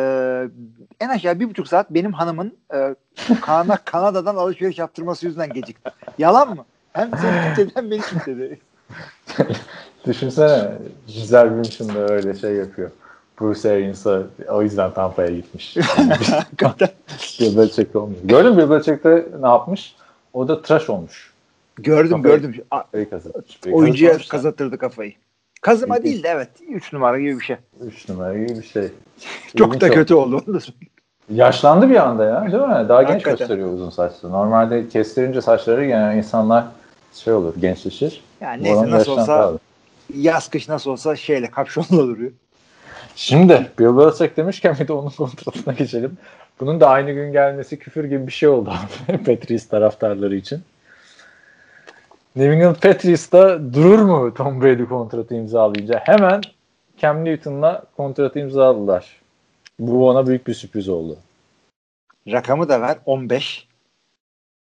en aşağı bir buçuk saat benim hanımın e, Kana, Kanada'dan alışveriş yaptırması yüzünden gecikti. Yalan mı? Hem seni kilitledi hem beni kilitledi. Düşünsene Giselle Bündchen de öyle şey yapıyor. Bruce Arians'a o yüzden Tampa'ya gitmiş. Bill Belichick olmuyor. Gördün mü Bill Belichick de ne yapmış? O da tıraş olmuş. Gördüm Kafayı- gördüm. Kafayı kazıtmış. Oyuncuya Kazıtmamışlar. kazatırdı kafayı. Kazıma İlginç. değil de evet 3 numara gibi bir şey. 3 numara gibi bir şey. Çok İlginç da oldu. kötü oldu. söyleyeyim. Yaşlandı bir anda ya değil mi? Daha genç Hakikaten. gösteriyor uzun saçlı. Normalde kestirince saçları yani insanlar şey olur gençleşir. Yani neyse nasıl olsa abi. yaz kış nasıl olsa şeyle kapşonla duruyor. Şimdi Bill Belichick demişken bir de onun kontratına geçelim. Bunun da aynı gün gelmesi küfür gibi bir şey oldu Patriots taraftarları için. New England Patriots'ta durur mu Tom Brady kontratı imzalayınca? Hemen Cam Newton'la kontratı imzaladılar. Bu ona büyük bir sürpriz oldu. Rakamı da ver 15.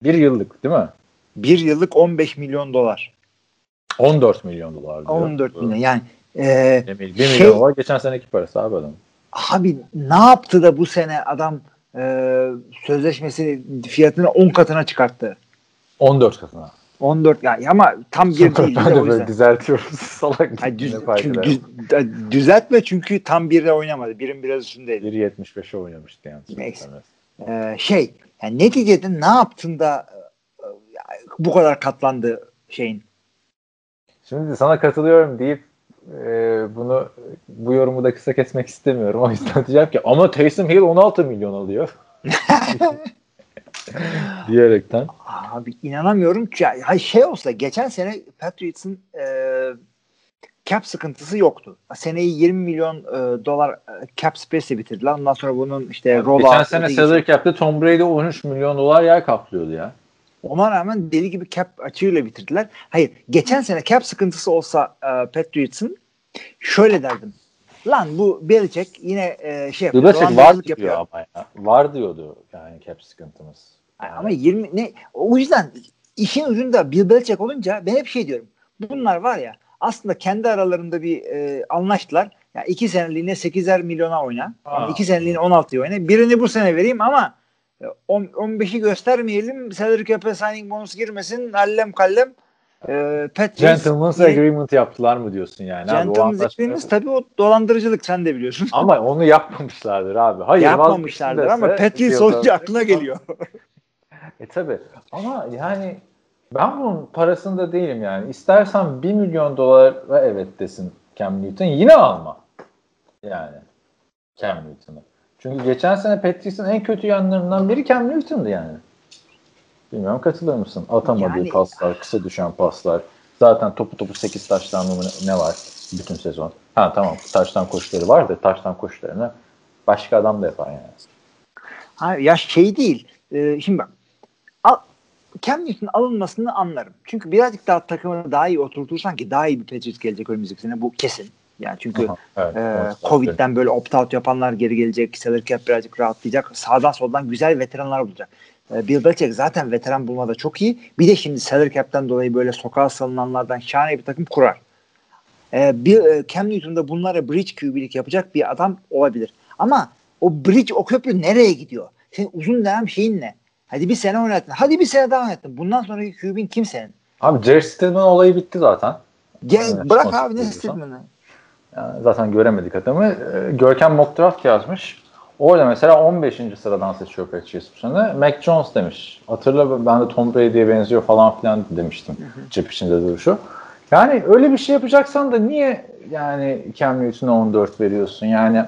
Bir yıllık değil mi? Bir yıllık 15 milyon dolar. 14 milyon dolar diyor. 14 milyon yani e, 1 milyon Şey- dolar geçen seneki parası abi adam. abi ne yaptı da bu sene adam e, sözleşmesini fiyatını 10 katına çıkarttı. 14 katına. 14 yani ama tam bir değil de o yüzden. düzeltiyoruz. Salak. Hayır, düz, çünkü düz- düzeltme çünkü tam birde oynamadı. Birin biraz üstündeydi. 1.75'e oynamıştı yani. Neyse. Ee, şey yani neticede ne yaptın da e, bu kadar katlandı şeyin. Şimdi sana katılıyorum deyip e, bunu bu yorumu da kısa kesmek istemiyorum. O yüzden diyeceğim ki ama Taysom Hill 16 milyon alıyor. Diyerekten. Abi inanamıyorum ki ya, şey olsa geçen sene Patriots'ın e, cap sıkıntısı yoktu. Seneyi 20 milyon e, dolar e, cap space'e bitirdiler. Ondan sonra bunun işte roll Geçen sene salary cap'te Tom Brady 13 milyon dolar yer kaplıyordu ya. Ona rağmen deli gibi cap açığıyla bitirdiler. Hayır, geçen sene cap sıkıntısı olsa e, Patriots'ın şöyle derdim. Lan bu Belichick yine e, şey yapıyor. Belichick var diyor ama ya. Var diyordu yani cap sıkıntımız. Yani Ama 20 ne o yüzden işin ucunda Bill Belichick olunca ben hep şey diyorum. Bunlar var ya aslında kendi aralarında bir e, anlaştılar. Ya iki seneliğine 8'er milyona oyna. Ha. iki seneliğine 16'ya oyna. Birini bu sene vereyim ama e, on- 15'i göstermeyelim. Salary cap'e signing bonus girmesin. Allem kallem. E, Patriots Gentleman's yine- Agreement yaptılar mı diyorsun yani? Gentleman's Agreement tabii o dolandırıcılık sen de biliyorsun. Ama onu yapmamışlardır abi. Hayır Yapmamışlardır ama diyorlar. olunca aklına geliyor. E tabi ama yani ben bunun parasında değilim yani. İstersen 1 milyon dolara evet desin Cam Newton yine alma. Yani Cam Newton'ı. Çünkü geçen sene Patriots'ın en kötü yanlarından biri Cam Newton'du yani. Bilmiyorum katılır mısın? Atamadığı Yani- paslar, kısa düşen paslar. Zaten topu topu 8 taştan ne var bütün sezon. Ha tamam taştan koşuları var da taştan koşularını başka adam da yapar yani. Ha, ya şey değil. Ee, şimdi bak. Al, Cam Newton alınmasını anlarım. Çünkü birazcık daha takımını daha iyi oturtursan ki daha iyi bir Patriots gelecek önümüzdeki sene. Bu kesin. Yani çünkü Aha, evet, e, evet, Covid'den böyle opt-out yapanlar geri gelecek. Salary cap birazcık rahatlayacak. Sağdan soldan güzel veteranlar bulacak. E, Bill Belichick zaten veteran bulmada çok iyi. Bir de şimdi salary cap'ten dolayı böyle sokağa salınanlardan şahane bir takım kurar. E, bir, e, Cam Newton da bunlara bridge QB'lik yapacak bir adam olabilir. Ama o bridge, o köprü nereye gidiyor? Senin uzun dönem şeyin ne? Hadi bir sene oynattın. Hadi bir sene daha oynattın. Bundan sonraki QB'in kim senin? Abi Jerry Stidham olayı bitti zaten. Gel, Evet, bırak abi ne. Stidman'ı. Yani zaten göremedik adamı. Ee, Görkem mock draft yazmış. Orada mesela 15. sıradan seçiyor Patriots bu sene. Mac Jones demiş. Hatırla ben de Tom Brady'ye benziyor falan filan demiştim. Cep içinde duruşu. Yani öyle bir şey yapacaksan da niye yani Cam Newton'a 14 veriyorsun? Yani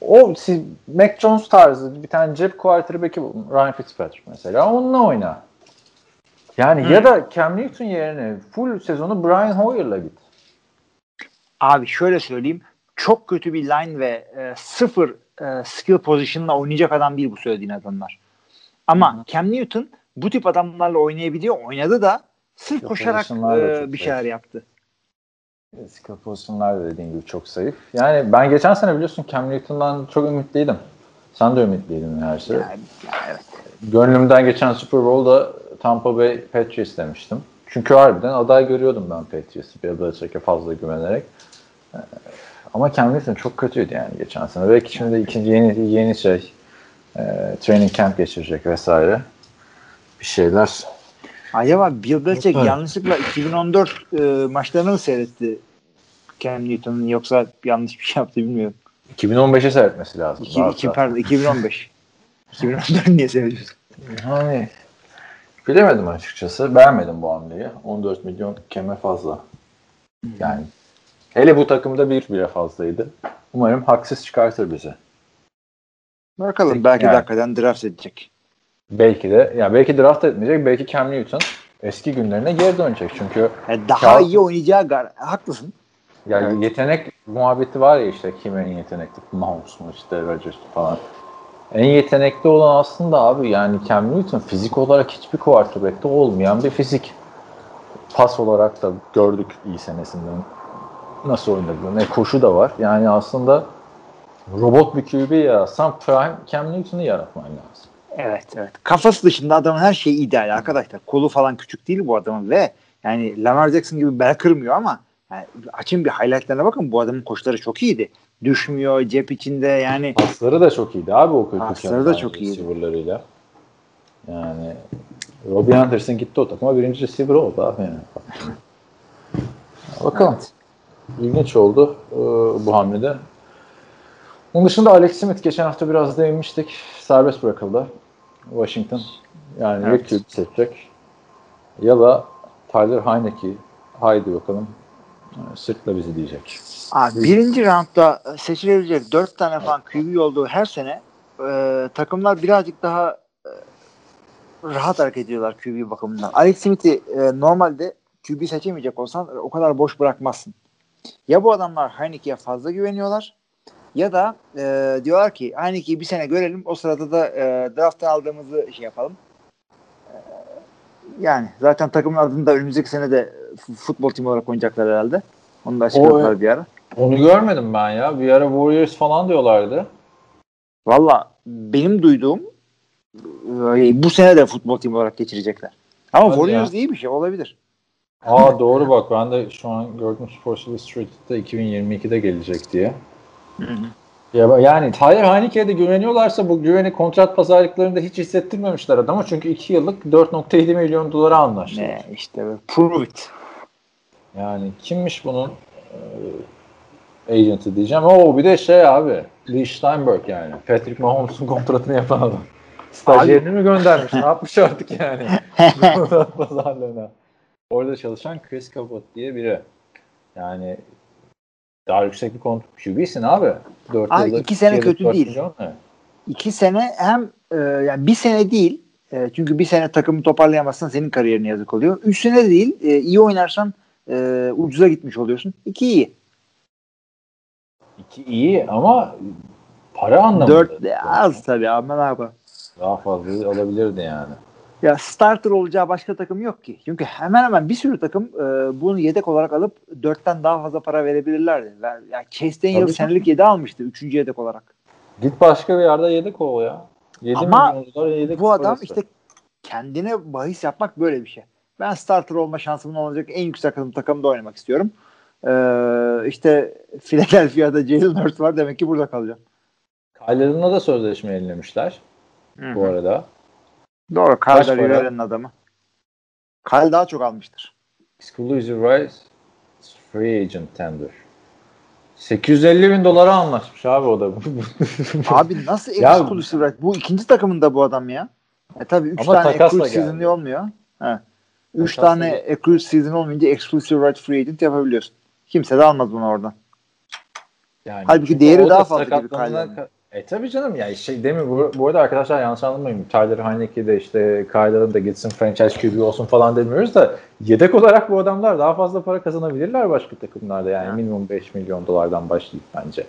o siz, Mac Jones tarzı bir tane cep quarterback'i. Ryan Fitzpatrick mesela. Onunla oyna. Yani ya da Cam Newton yerine full sezonu Brian Hoyer'la git. Abi şöyle söyleyeyim. Çok kötü bir line ve e, sıfır e, skill position'la oynayacak adam değil bu söylediğin adamlar. Ama Cam Newton bu tip adamlarla oynayabiliyor. Oynadı da sırf Skill koşarak e, bir şeyler zayıf. yaptı. Skill pozisyonlar da dediğin gibi çok zayıf. Yani ben geçen sene biliyorsun Cam Newton'dan çok ümitliydim. Sen de ümitliydin her şey. Yani, yani evet. Gönlümden geçen Super Bowl'da Tampa Bay Patriots demiştim. Çünkü harbiden aday görüyordum ben Patriots'ı. Bill Belichick'e fazla güvenerek. Ama Cam Newton çok kötüydü yani geçen sene. Belki şimdi ikinci yeni yeni şey e, training camp geçirecek vesaire. Bir şeyler. Acaba Bill Belichick yanlışlıkla 2014 e, maçlarını mı seyretti Cam Newton'un yoksa yanlış bir şey yaptı bilmiyorum. 2015'e seyretmesi lazım. 2, Daha 2, sonra. pardon 2015. 2014 niye seyrediyorsun? Yani bilemedim açıkçası. Beğenmedim bu hamleyi. 14 milyon keme fazla. Yani Hele bu takımda bir bile fazlaydı. Umarım haksız çıkartır bizi. Bakalım belki yani. de hakikaten draft edecek. Belki de ya belki draft etmeyecek, belki Cam Newton eski günlerine geri dönecek. Çünkü Yani daha Kağıt- iyi oynayacağı gar- haklısın. yani Evet. yetenek muhabbeti var ya işte kim en yetenekli, Mahomes mu işte Rodgers falan. En yetenekli olan aslında abi yani Cam Newton fizik olarak hiçbir quarterback'te olmayan bir fizik. Pas olarak da gördük iyi senesinden nasıl oynadığını. Ne koşu da var. Yani aslında robot bir QB yaratsan prime Cam Newton'u yaratman lazım. Evet evet. Kafası dışında adamın her şeyi ideal arkadaşlar. Kolu falan küçük değil bu adamın ve yani Lamar Jackson gibi bel kırmıyor ama yani açın bir highlightlarına bakın bu adamın koşuları çok iyiydi. Düşmüyor cep içinde yani Pasları da çok iyiydi abi o 42 Pasları da çok iyiydi. receiver'larıyla. Yani Robbie Anderson gitti o takıma birinci receiver oldu abi yani. Bakalım. İlginç oldu e, bu hamlede. Onun dışında Alex Smith geçen hafta biraz değinmiştik. Serbest bırakıldı. Washington. Yani Evet. ya QB seçecek ya da Tyler Heineke haydi bakalım e, sırtla bizi diyecek. Abi birinci roundda seçilebilecek dört tane falan QB olduğu her sene e, takımlar birazcık daha e, rahat hareket ediyorlar QB bakımından. Alex Smith'i e, normalde QB seçemeyecek olsan o kadar boş bırakmazsın. Ya bu adamlar Heineke'ye fazla güveniyorlar ya da e, diyorlar ki Heineke'yi bir sene görelim o sırada da e, draft'tan aldığımızı şey yapalım. E, yani zaten takımın adını da önümüzdeki sene de futbol timi olarak oynayacaklar herhalde. Onu da açıkladılar bir ara. Onu görmedim ben ya. Bir ara Warriors falan diyorlardı. Valla benim duyduğum e, bu sene de futbol timi olarak geçirecekler. Ama Hadi Warriors ya. iyi bir şey olabilir. Aa doğru bak ben de şu an gördüm Sports Illustrated'da 2022'de gelecek diye. Ya yani Tyler Heineke'ye de güveniyorlarsa bu güveni kontrat pazarlıklarında hiç hissettirmemişler adama. Çünkü 2 yıllık 4.7 milyon dolara anlaştılar. Ne işte prove it. Yani kimmiş bunun e, agent'ı diyeceğim. Oo bir de şey abi Lee Steinberg yani. Patrick Mahomes'un kontratını yapan adam. Stajyerini mi göndermiş? ne yapmış artık yani? Kontrat pazarlığına. Orada çalışan Chris Cabot diye biri. Yani daha yüksek bir kontrat. QB'sin abi. 4 Abi yıllık, iki sene kötü değil. İki sene hem e, yani bir sene değil e, çünkü bir sene takımı toparlayamazsan senin kariyerine yazık oluyor. Üç sene de değil e, iyi oynarsan e, ucuza gitmiş oluyorsun. İki iyi. İki iyi ama para anlamında. Dört az tabii ama ne yapalım. Daha fazla alabilirdi yani. Ya starter olacağı başka takım yok ki. Çünkü hemen hemen bir sürü takım e, bunu yedek olarak alıp dörtten daha fazla para verebilirlerdi. Ver- Ya Chase Daniel Tabii. senelik yedi almıştı. Üçüncü yedek olarak. Git başka bir yerde yedek ol ya. 7 Ama yedek Bu adam parası. işte kendine bahis yapmak böyle bir şey. Ben starter olma şansımın olacak en yüksek takım takımda oynamak istiyorum. Ee, işte Philadelphia'da Jalen Hurts var demek ki burada kalacağım. Kyler'ınla da sözleşme yenilemişler bu arada. Doğru. Kyle para? Rivera'nın adamı. Kyle daha çok almıştır. Exclusive rights free agent tender. 850 bin dolara anlaşmış abi o da. Abi nasıl Ya- exclusive right? Bu ikinci takımında bu adam ya. E tabii 3 Ama tane exclusive season olmuyor. He. 3 Takasla tane exclusive season olmayınca exclusive right free agent yapabiliyorsun. Kimse de almaz bunu oradan. yani Halbuki değeri da daha fazla gibi E tabii canım ya şey değil mi bu, bu arada arkadaşlar yanlış anlamayın. Tyler Heineke de işte Kyler'ın da gitsin franchise QB olsun falan demiyoruz da yedek olarak bu adamlar daha fazla para kazanabilirler başka takımlarda yani Ha. minimum 5 milyon dolardan başlayıp bence.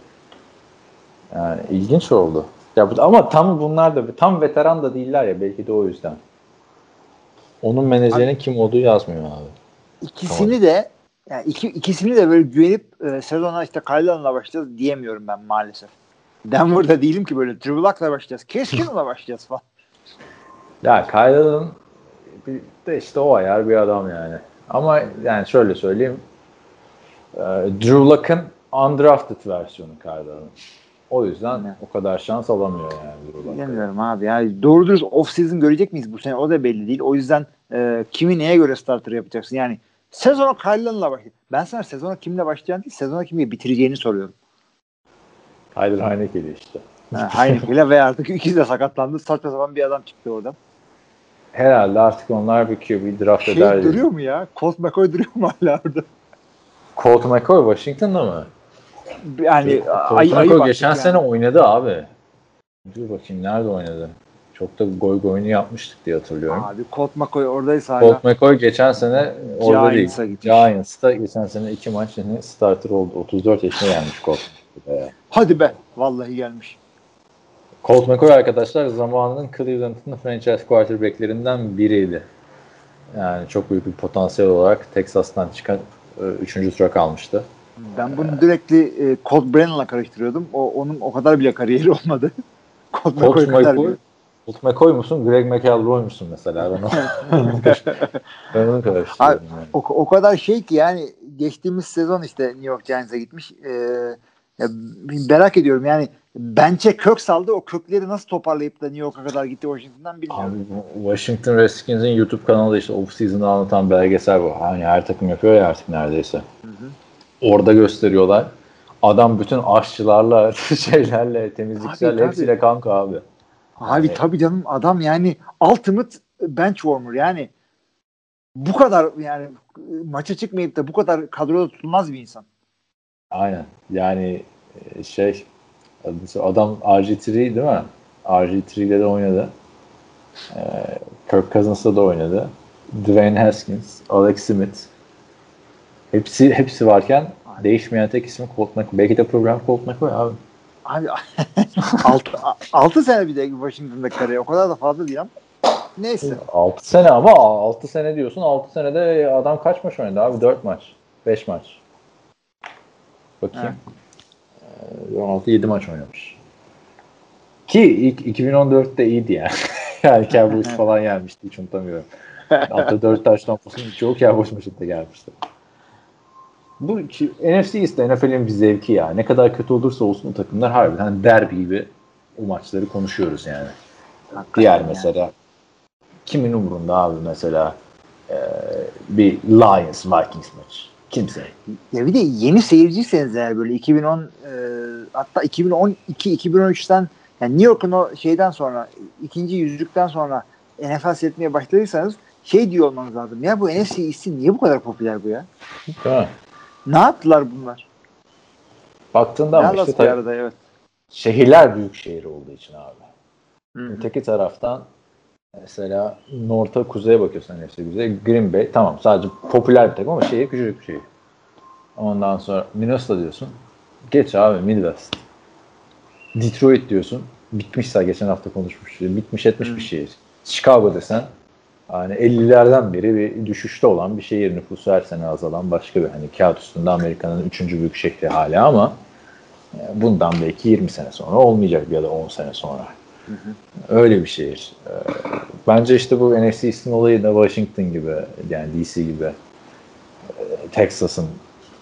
Yani ilginç oldu. Ya bu, ama tam bunlar da tam veteran da değiller ya belki de o yüzden. Onun menajerinin kim olduğu yazmıyor abi. İkisini de yani iki, ikisini de böyle güvenip e, sezona işte Kyle'la başlayacağız diyemiyorum ben maalesef. Denver'da değilim ki böyle Drew Luck'la başlayacağız. Keskin'la başlayacağız falan. Ya Kyle'ın bir de işte o ayar bir adam yani. Ama yani şöyle söyleyeyim. e, Drew Luck'ın undrafted versiyonu Kyle'ın. O yüzden Ne? o kadar şans alamıyor yani Drew Luck. Bilmiyorum abi. Yani doğru dürüst off season görecek miyiz bu sene? O da belli değil. O yüzden e, kimi neye göre starter yapacaksın? Yani sezona Kyle'la başlayacak. Ben sana sezona kimle başlayacağını değil, sezona kimle bitireceğini soruyorum. Tyler Heineke'li işte. Ha, Heineke'yle ve artık ikisi de sakatlandı. Saçma sapan bir adam çıktı oradan. Herhalde artık onlar bir QB draft Şey eder. duruyor mu ya? Colt McCoy duruyor mu hala orada? Colt McCoy Washington'da mı? Yani Colt ay, McCoy geçen yani. sene oynadı abi. Dur bakayım nerede oynadı? Çok da goy goyunu yapmıştık diye hatırlıyorum. Abi Colt McCoy oradaysa hala. Colt McCoy geçen sene orada değil. Giants'a gitmiş. Giants'ta geçen sene iki maç yine starter oldu. 34 yaşına gelmiş Colt. McCoy. Hadi be. Vallahi gelmiş. Colt McCoy arkadaşlar zamanının Cleveland'ın franchise quarterbacklerinden biriydi. Yani çok büyük bir potansiyel olarak Texas'tan çıkan 3. tura kalmıştı. Ben bunu direktli e, Colt Brennan'la karıştırıyordum. O onun o kadar bile kariyeri olmadı. Colt Colt McCoy kadar McCoy, bile. Colt McCoy musun? Greg McElroy musun mesela? Ben, onu, ben onu karıştırıyorum. Yani. O, o kadar şey ki yani geçtiğimiz sezon işte New York Giants'a gitmiş. Ee, ya, merak ediyorum yani bench'e kök saldı. O kökleri nasıl toparlayıp da New York'a kadar gitti Washington'dan bilmiyorum. Abi, Washington Redskins'in YouTube kanalı işte off-season'ı anlatan belgesel bu. Hani her takım yapıyor ya artık neredeyse. Orada gösteriyorlar. Adam bütün aşçılarla, şeylerle, temizlikçilerle Tabii, hepsiyle kanka abi. Abi Yani- tabii canım adam yani ultimate bench warmer yani bu kadar yani maça çıkmayıp da bu kadar kadroda tutulmaz bir insan. Aynen. Yani e, şey adam RG3 değil mi? RG3 ile de oynadı. Ee, Kirk Cousins'la da oynadı. Dwayne Haskins, Alex Smith. Hepsi hepsi varken değişmeyen tek isim Colt McCoy. Belki de program Colt McCoy abi. Abi 6 6 sene bir de Washington'da kariyer o kadar da fazla değil ama neyse. 6 sene ama 6 sene diyorsun. 6 senede adam kaç maç oynadı abi? 4 maç. 5 maç. Bakayım. Ee, 16-7 maç oynamış. Ki ilk 2014'te iyiydi yani. yani Cowboys falan gelmişti. Hiç unutamıyorum. Hatta 4 taş tampasının çoğu Cowboys maçında gelmişti. Bu ki, NFC East'te NFL'in bir zevki ya. Ne kadar kötü olursa olsun o takımlar harbiden derbi gibi o maçları konuşuyoruz yani. Diğer yani. mesela kimin umurunda abi mesela e, bir Lions Vikings maç. Kimse. Ya bir de yeni seyirciyseniz eğer böyle 2010 e, hatta 2012 2013'ten yani New York'un o şeyden sonra ikinci yüzlükten sonra NFL seyretmeye başladıysanız şey diyor olmanız lazım. Ya bu NFC East'in niye bu kadar popüler bu ya? Mi? Ne yaptılar bunlar? Baktığında ama Dallas işte tabii arada evet. şehirler büyük şehir olduğu için abi. Hı hı. Öteki taraftan mesela North'a kuzeye bakıyorsun NFC kuzeye. Green Bay tamam sadece popüler bir takım ama şehir küçücük bir şehir. Ondan sonra Minnesota diyorsun. Geç abi Midwest. Detroit diyorsun. Bitmişse geçen hafta konuşmuş. Bitmiş etmiş bir şehir. Chicago desen hani 50'lerden beri bir düşüşte olan bir şehir nüfusu her sene azalan başka bir hani kağıt üstünde Amerika'nın üçüncü büyük şehri hala ama e, bundan belki 20 sene sonra olmayacak ya da 10 sene sonra. Öyle bir şehir. Ee, Bence işte bu NFC East'in olayı da Washington gibi yani DC gibi e, Texas'ın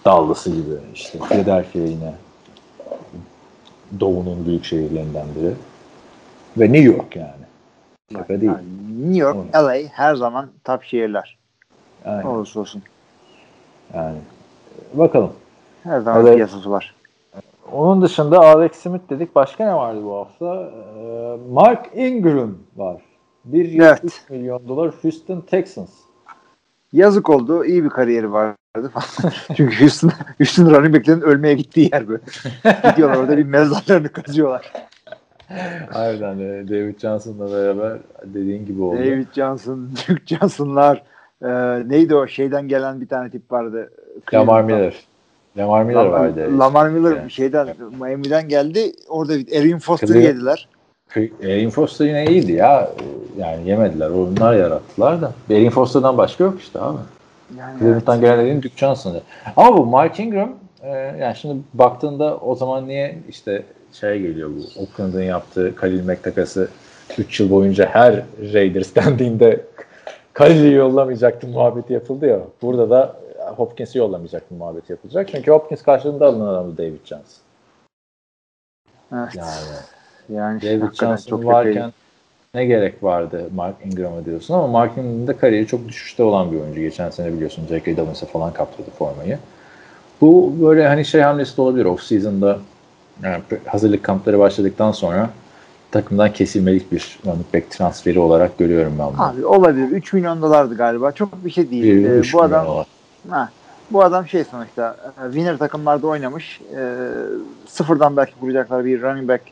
Dallas'ı gibi işte Philadelphia yine Doğu'nun büyük şehirlerinden biri ve New York yani. Şaka değil. New York, LA her zaman top şehirler. Yani, Olursa olsun. yani. Bakalım. Her zaman piyasası var. Onun dışında Alex Smith dedik. Başka ne vardı bu hafta? Ee, Mark Ingram var. Bir yıl Evet. 3 milyon dolar Houston Texans. Yazık oldu. İyi bir kariyeri vardı falan. Çünkü Houston, Houston running back'lerin ölmeye gittiği yer böyle. Gidiyorlar orada bir mezarlarını kazıyorlar. Harbiden de David Johnson'la beraber dediğin gibi oldu. David Johnson, Duke Johnson'lar e, neydi o şeyden gelen bir tane tip vardı. Lamar Miller. Lamar Miller Lamar, vardı. Lamar Miller Yani. şeyden Miami'den geldi. Orada Erin Foster'ı yediler. Erin Foster yine iyiydi ya. Yani yemediler. Onlar yarattılar da. Erin Foster'dan başka yok işte abi. Yani Cleveland'dan gelen dediğin Duke Johnson'dı. Ama bu Mark Ingram e, yani şimdi baktığında o zaman niye işte şey geliyor bu Oakland'ın yaptığı Khalil Mack takası 3 yıl boyunca her Raiders dendiğinde Khalil'i yollamayacaktım muhabbeti yapıldı ya. Burada da Hopkins'i yollamayacaktım muhabbeti yapılacak. Çünkü Hopkins karşılığında alınan adamdı David Johnson. Evet. Yani Yani David Johnson varken epey- ne gerek vardı Mark Ingram'a diyorsun ama Mark Ingram'ın da kariyeri çok düşüşte olan bir oyuncu. Geçen sene biliyorsun J.K. Douglas'a falan kaptırdı formayı. Bu böyle hani şey hamlesi de olabilir off season'da yani hazırlık kampları başladıktan sonra takımdan kesilmelik bir running back transferi olarak görüyorum ben bunu. Abi olabilir. 3 milyon dolardı galiba. Çok bir şey değil. Bir- Ee, bu adam dolar. Ha, Bu adam şey sonuçta e, winner takımlarda oynamış. E, sıfırdan belki kuracaklar bir running back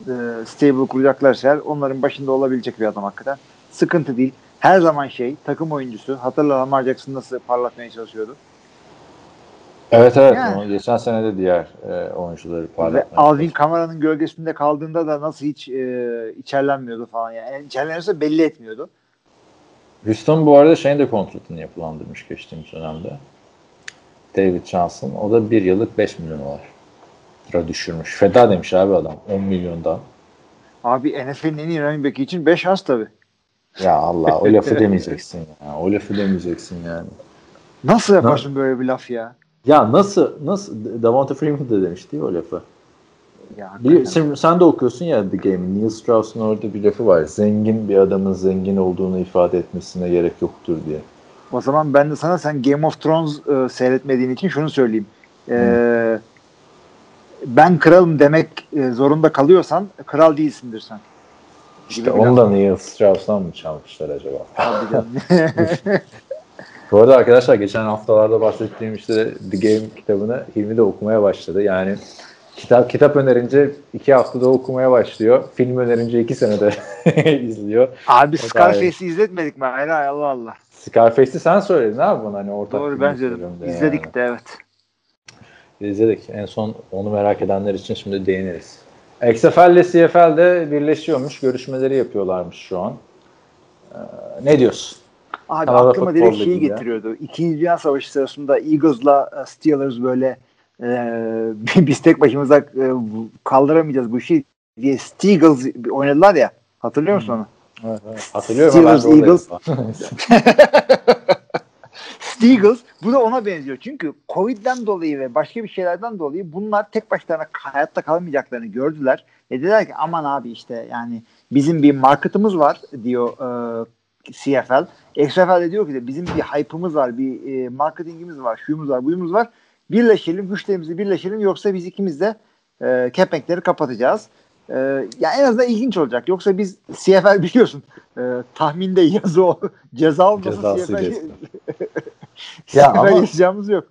e, stable kuracaklarsa eğer onların başında olabilecek bir adam hakikaten. Sıkıntı değil. Her zaman şey takım oyuncusu. Hatırla Lamar Jackson nasıl parlatmaya çalışıyordu. Evet evet. Yani. Geçen sene de diğer e, oyuncuları parlatmaya Alvin Kamara'nın gölgesinde kaldığında da nasıl hiç e, içerlenmiyordu falan. Yani içerlenirse belli etmiyordu. Houston bu arada şeyin de kontratını yapılandırmış geçtiğimiz dönemde. David Johnson. O da bir yıllık 5 milyon dolar düşürmüş. Feda demiş abi adam 10 milyondan. Abi NFL'in en iyi running back'i için 5 az tabii. Ya Allah o lafı demeyeceksin ya. O lafı demeyeceksin yani. Nasıl yaparsın böyle bir laf ya? Ya nasıl nasıl Davante Freeman da demiş değil mi o lafı? Ya Bir, sen, sen de okuyorsun ya The Game. Neil Strauss'un orada bir lafı var. Zengin bir adamın zengin olduğunu ifade etmesine gerek yoktur diye. O zaman ben de sana sen Game of Thrones e, seyretmediğin için şunu söyleyeyim. E, ben kralım demek e, zorunda kalıyorsan kral değilsindir sen. İşte da Neil Strauss'tan mı çalmışlar acaba? Bu arada arkadaşlar geçen haftalarda bahsettiğim işte The Game kitabını Hilmi de okumaya başladı. Yani kitap kitap önerince iki haftada okumaya başlıyor. Film önerince iki senede izliyor. Abi Scarface'i izletmedik mi? Hayır Allah Allah. Scarface'i sen söyledin abi bana hani ortak Doğru ben söyledim. İzledik yani. de evet. İzledik. En son onu merak edenler için şimdi değiniriz. XFL ile CFL de birleşiyormuş. Görüşmeleri yapıyorlarmış şu an. Ee, ne diyorsun? Abi Kanada aklıma direkt şeyi getiriyordu. İkinci Dünya Savaşı sırasında Eagles'la Steelers böyle e, biz tek başımıza e, kaldıramayacağız bu işi diye Steagles oynadılar ya. Hatırlıyor musun onu? Evet, evet. Hatırlıyorum Steelers, oradaydım. Steagles bu da ona benziyor. Çünkü Covid'den dolayı ve başka bir şeylerden dolayı bunlar tek başlarına hayatta kalamayacaklarını gördüler. Ve dediler ki aman abi işte yani bizim bir marketımız var diyor e, CFL. XFL de diyor ki de bizim bir hype'ımız var, bir e, marketingimiz var, şuyumuz var, buyumuz var. Birleşelim, güçlerimizi birleşelim yoksa biz ikimiz de e, kepenkleri kapatacağız. E, ya en azından ilginç olacak. Yoksa biz CFL biliyorsun e, tahminde yazı o ceza olmasa Cezası CFL, Ya ama- yok.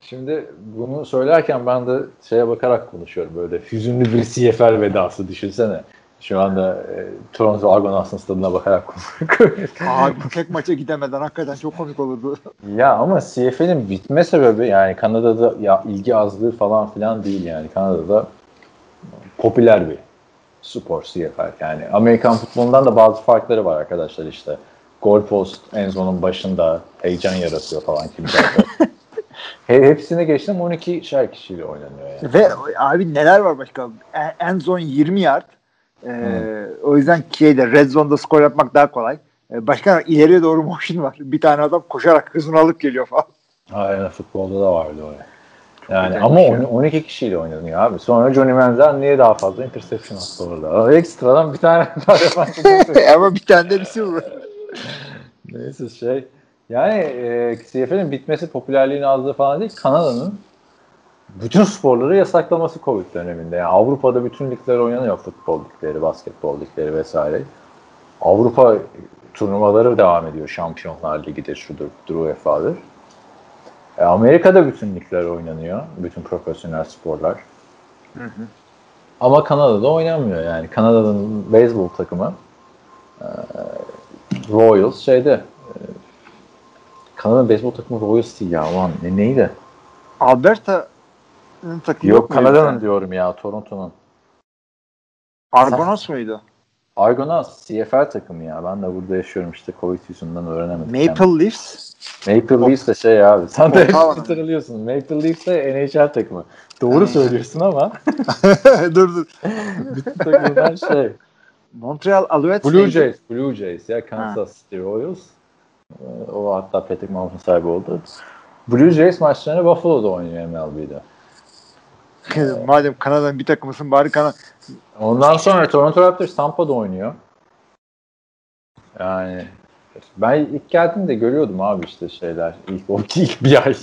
Şimdi bunu söylerken ben de şeye bakarak konuşuyorum böyle hüzünlü bir CFL vedası düşünsene. Şu anda e, Toronto Argonauts'ın stadına bakarak. Abi tek maça gidemeden hakikaten çok komik olurdu. ya ama CFL'in bitme sebebi yani Kanada'da ya ilgi azlığı falan filan değil yani. Kanada'da popüler bir spor CFL. Yani Amerikan futbolundan da bazı farkları var arkadaşlar işte. Goal post en zonun başında heyecan yaratıyor falan kimlerde. He, hepsini geçtim 12 şer kişiyle oynanıyor yani. Ve abi neler var başka? En- End zone 20 yard. Ee, O yüzden şeyde red zone'da skor yapmak daha kolay. Ee, başka ileriye doğru motion var. Bir tane adam koşarak hızını alıp geliyor falan. Aynen futbolda da vardı o. Yani ama on- 12 kişiyle oynanıyor abi. Sonra Johnny Manziel niye daha fazla interception attı orada? Ekstradan bir tane daha defans Ama bir tane de receiver. Neyse şey. Yani e, CFL'in bitmesi popülerliğin azlığı falan değil. Kanada'nın bütün sporları yasaklaması Covid döneminde. Yani Avrupa'da bütün ligler oynanıyor. Futbol ligleri, basketbol ligleri vesaire. Avrupa turnuvaları devam ediyor. Şampiyonlar Ligi'dir, şudur, budur, UEFA'dır. E, Amerika'da bütün ligler oynanıyor. Bütün profesyonel sporlar. Ama Kanada'da oynanmıyor yani. Kanada'nın beyzbol takımı e, Royals şeyde e, Kanada beyzbol takımı Royals değil ya aman ne, neydi? Alberta'nın takımı Yok, Kanada'nın tane? diyorum ya Toronto'nun. Argonaut muydu? Argonauts CFL takımı ya. Ben de burada yaşıyorum işte Covid yüzünden öğrenemedim. Maple Leafs. Yani. Maple Leafs de şey abi. Sen de hatırlıyorsun. Maple Leafs de NHL takımı. Doğru söylüyorsun ama dur dur. bütün takımlar şey. Montreal Alouettes Blue? Jays. Blue Jays ya Kansas City Royals. Ee, O hatta Patrick Mahomes'un sahibi oldu. Blue Jays maçlarını Buffalo'da oynuyor MLB'de. Madem Kanada'nın bir takımısın bari Kanada. Ondan sonra Toronto Raptors Tampa'da oynuyor. Yani ben ilk geldiğimde görüyordum abi işte şeyler. İlk, o ilk bir ay.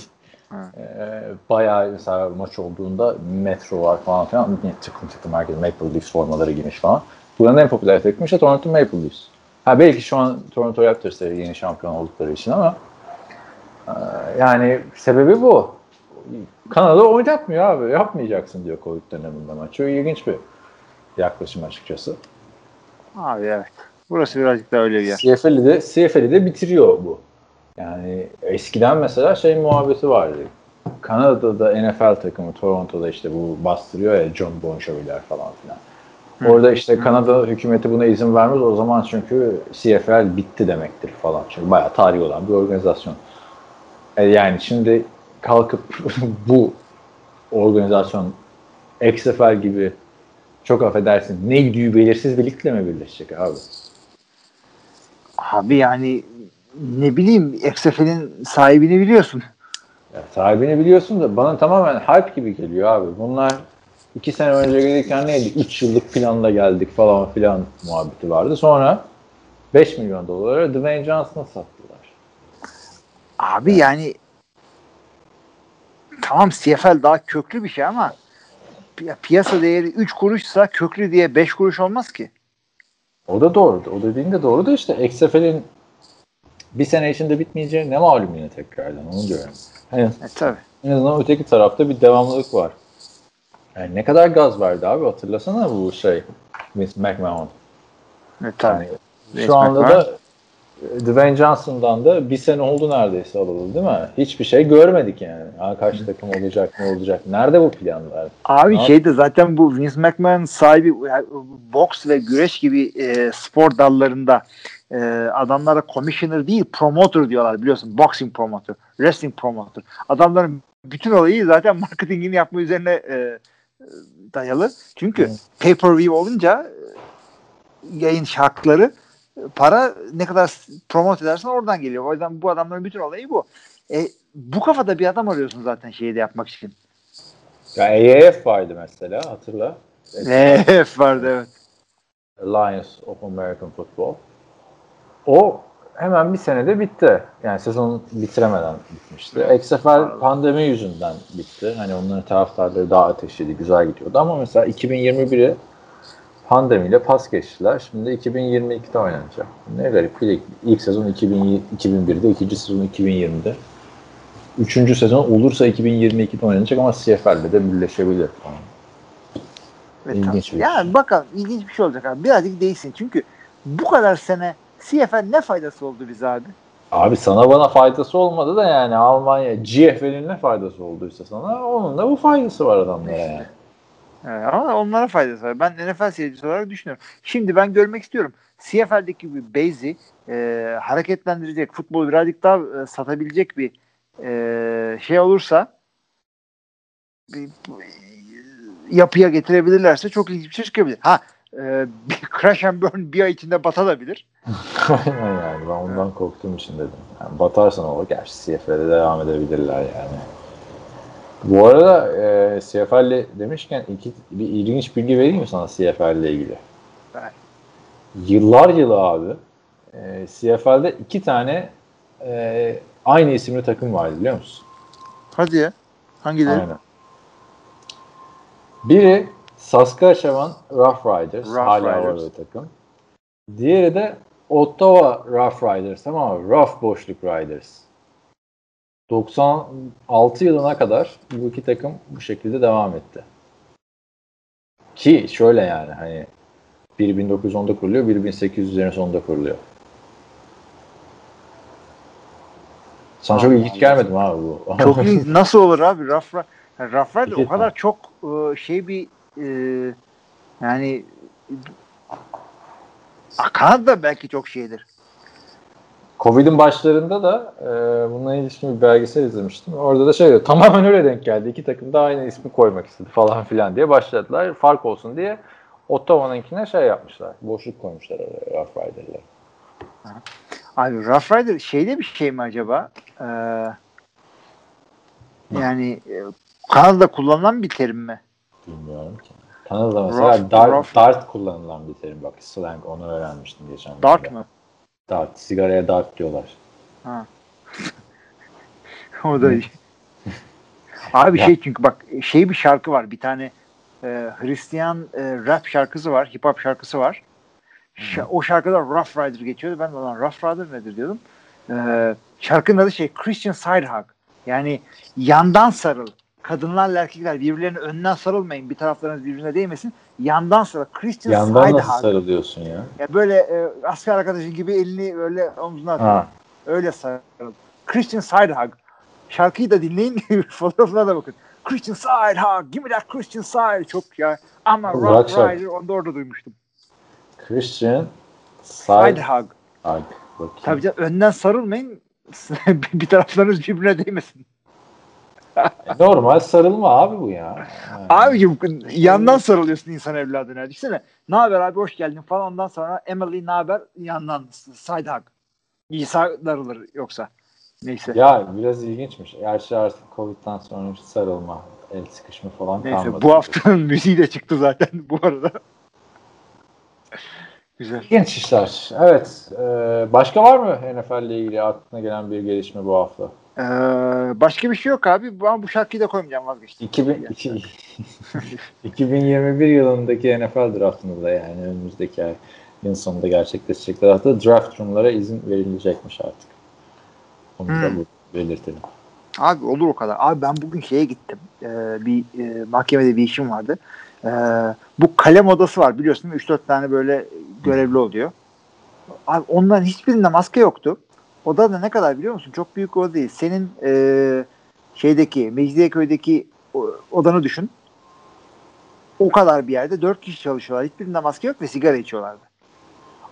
Ee, bayağı mesela maç olduğunda metro var falan filan. Yine tıklım tıklım herkes Maple Leafs formaları giymiş falan. Buranın en popüler takımı işte Toronto Maple Leafs. Ha belki şu an Toronto Raptors da yeni şampiyon oldukları için ama Ee, yani sebebi bu. Kanada oynatmıyor abi. Yapmayacaksın diyor Covid döneminde maç. Çok ilginç bir yaklaşım açıkçası. Abi evet. Burası birazcık daha öyle bir yer. CFL'i de, CFL'i de bitiriyor bu. Yani eskiden mesela şey muhabbeti vardı. Kanada'da da NFL takımı Toronto'da işte bu bastırıyor ya John Bon Jovi'ler falan filan. Orada işte Kanada hükümeti buna izin vermez. O zaman çünkü CFL bitti demektir falan. Çünkü bayağı tarihi olan bir organizasyon. E yani şimdi kalkıp bu organizasyon XFL gibi çok affedersin ne gidiği belirsiz bir ligle mi birleşecek abi? Abi yani ne bileyim XFL'in sahibini biliyorsun. Ya, sahibini biliyorsun da bana tamamen hype gibi geliyor abi. Bunlar iki sene önce gelirken neydi? Üç yıllık planla geldik falan filan muhabbeti vardı. Sonra 5 milyon dolara Dwayne Johnson'a sattılar. Abi yani tamam CFL daha köklü bir şey ama pi- piyasa değeri 3 kuruşsa köklü diye 5 kuruş olmaz ki. O da doğru. O dediğin de doğru da işte XFL'in bir sene içinde bitmeyeceği ne malum yine tekrardan onu diyorum. Hani E tabi. en azından öteki tarafta bir devamlılık var. Yani ne kadar gaz verdi abi hatırlasana bu şey Vince McMahon. E tabi. Yani Vince şu anda McMahon. da Dwayne Johnson'dan da bir sene oldu neredeyse alalı değil mi? Hiçbir şey görmedik yani. Ha, kaç takım olacak ne olacak? Nerede bu planlar? Abi Abi- şey de zaten bu Vince McMahon sahibi boks ve güreş gibi e, spor dallarında e, adamlara commissioner değil promoter diyorlar biliyorsun. Boxing promoter, wrestling promoter. Adamların bütün olayı zaten marketingini yapma üzerine e, dayalı. Çünkü Evet. pay-per-view olunca e, yayın hakları e, para ne kadar promote edersen oradan geliyor. O yüzden bu adamların bütün olayı bu. E, bu kafada bir adam arıyorsun zaten şeyi de yapmak için. Ya AAF vardı mesela hatırla. Evet vardı evet. Alliance of American Football. O hemen bir senede bitti. Yani sezon bitiremeden bitmişti. XFL pandemi yüzünden bitti. Hani onların taraftarları daha ateşliydi, güzel gidiyordu. Ama mesela 2021'i pandemiyle pas geçtiler. Şimdi 2022'de oynanacak. Ne garip. İlk, ilk sezon 2000, 2001'de, ikinci sezon 2020'de. Üçüncü sezon olursa 2022'de oynanacak ama CFL'de de birleşebilir falan. Evet, İlginç tamam. bir şey. Yani bakalım ilginç bir şey olacak abi. Birazcık değişsin. Çünkü bu kadar sene CFL ne faydası oldu bize abi? Abi sana bana faydası olmadı da yani Almanya GFL'in ne faydası olduysa sana onun da bu faydası var adamlara yani. Evet, ama onlara faydası var. Ben NFL seyircisi olarak düşünüyorum. Şimdi ben görmek istiyorum. CFL'deki bir base'i e, hareketlendirecek, futbolu birazcık daha e, satabilecek bir e, şey olursa bir, yapıya getirebilirlerse çok ilginç bir şey çıkabilir. Ha e, bir crash and burn bir ay içinde batabilir. yani ben ondan korktuğum için dedim. Yani batarsan olur. Gerçi CFL'de devam edebilirler yani. Bu arada e, CFL demişken iki, bir ilginç bilgi vereyim mi sana CFL ile ilgili? Ver. Yıllar yılı abi e, CFL'de iki tane e, aynı isimli takım vardı biliyor musun? Hadi ya. Hangileri? Aynen. Biri Saskatchewan Rough Riders. Rough hala Riders. var o takım. Diğeri de Ottawa Rough Riders ama Rough Boşluk Riders. 96 yılına kadar bu iki takım bu şekilde devam etti. Ki şöyle yani hani biri 1910'da kuruluyor, biri 1800'lerin sonunda kuruluyor. Sana çok ilginç gelmedi mi abi bu? Çok ilginç. Nasıl olur abi? Rider, yani İki o kadar çok e, şey bir e, yani Kanada belki çok şeydir. Covid'in başlarında da e, bununla ilişkin bir belgesel izlemiştim. Orada da şey diyor, tamamen öyle denk geldi. İki takım da aynı ismi koymak istedi falan filan diye başladılar. Fark olsun diye Ottawa'nınkine şey yapmışlar. Boşluk koymuşlar oraya Rough Rider'lar. Abi Rough Rider şeyde bir şey mi acaba? Ee, yani e, Kanada'da kullanılan bir terim mi? Bilmiyorum ki. Kanada'da mesela Rough- dart, rough. dart kullanılan bir terim. Bak slang onu öğrenmiştim geçen Dart mı? Dart. Sigaraya dart diyorlar. Ha. o da iyi. Abi Ya. şey çünkü bak şey bir şarkı var. Bir tane e, Hristiyan e, rap şarkısı var. Hip hop şarkısı var. Şa- o şarkıda Rough Rider geçiyordu. Ben de lan Rough Rider nedir diyordum. Ee, şarkının adı şey Christian Side Hug. Yani yandan sarıl. Kadınlarla erkekler birbirlerine önden sarılmayın. Bir taraflarınız birbirine değmesin. Yandan sarıl. Christian Yandan Side nasıl sarılıyorsun ya? Ya böyle e, asker arkadaşın gibi elini öyle omzuna atıyor. Öyle sarıl. Christian Side Hug. Şarkıyı da dinleyin. Fotoğrafına da bakın. Christian Side Hug. Give me that Christian Side. Çok ya. Ama Rock. Rider onu da orada duymuştum. Christian. Hug. Bakayım. Tabii canım önden sarılmayın. bir taraflarınız birbirine değmesin. Normal sarılma abi bu ya. Yani. Abicim yandan sarılıyorsun insan evladına. Düşünsene. Ne haber abi hoş geldin falan. Ondan sonra Emily ne haber? Yandan side hug. İsa darılır yoksa. Neyse. Ya biraz ilginçmiş. Gerçi artık Covid'den sonra sarılma, el sıkışma falan Neyse kalmadı. bu haftanın müziği de çıktı zaten bu arada. Güzel. İlginç işler. Evet. e, başka var mı NFL ile ilgili aklına gelen bir gelişme bu hafta? Ee, başka bir şey yok abi. Ben bu şarkıyı da koymayacağım vazgeçtim. 2000, iki- 2021 yılındaki NFL draftında da yani önümüzdeki ay yıl sonunda gerçekleşecek draftta draft room'lara izin verilecekmiş artık. Onu da Hmm. bu belirtelim. Abi olur o kadar. Abi ben bugün şeye gittim. Ee, bir e, mahkemede bir işim vardı. Ee, bu kalem odası var biliyorsun. 3-4 tane böyle görevli oluyor. Abi onların hiçbirinde maske yoktu. Oda da ne kadar biliyor musun? Çok büyük oda değil. Senin e, şeydeki Mecidiyeköy'deki o- odanı düşün. O kadar bir yerde 4 kişi çalışıyorlar. Hiçbirinde maske yok ve sigara içiyorlardı.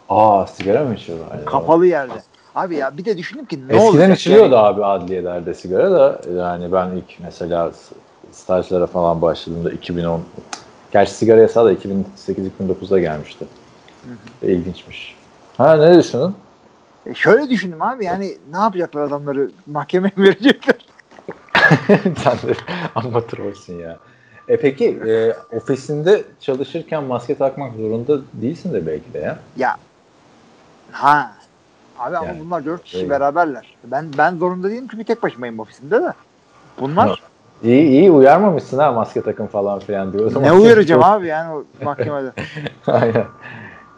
Aa sigara mı içiyorlar? Kapalı yerde. Abi ya bir de düşündüm ki ne Eskiden olacak? içiliyordu yani? abi adliyelerde sigara da yani ben ilk mesela stajlara falan başladığımda 2010 gerçi sigara yasağı da 2008-2009'da gelmişti. İlginçmiş. Ha ne düşündün? E şöyle düşündüm abi yani ne yapacaklar adamları mahkemeye mi verecekler? Sen de amma trollsün ya. E peki e, ofisinde çalışırken maske takmak zorunda değilsin de belki de ya. Ya ha abi ama Yani, bunlar dört kişi öyle. beraberler. Ben ben zorunda değilim çünkü tek başımayım ofisimde de. Bunlar İyi iyi uyarmamışsın ha maske takın falan filan diyor. O zaman ne uyaracağım abi yani o mahkemede. Aynen.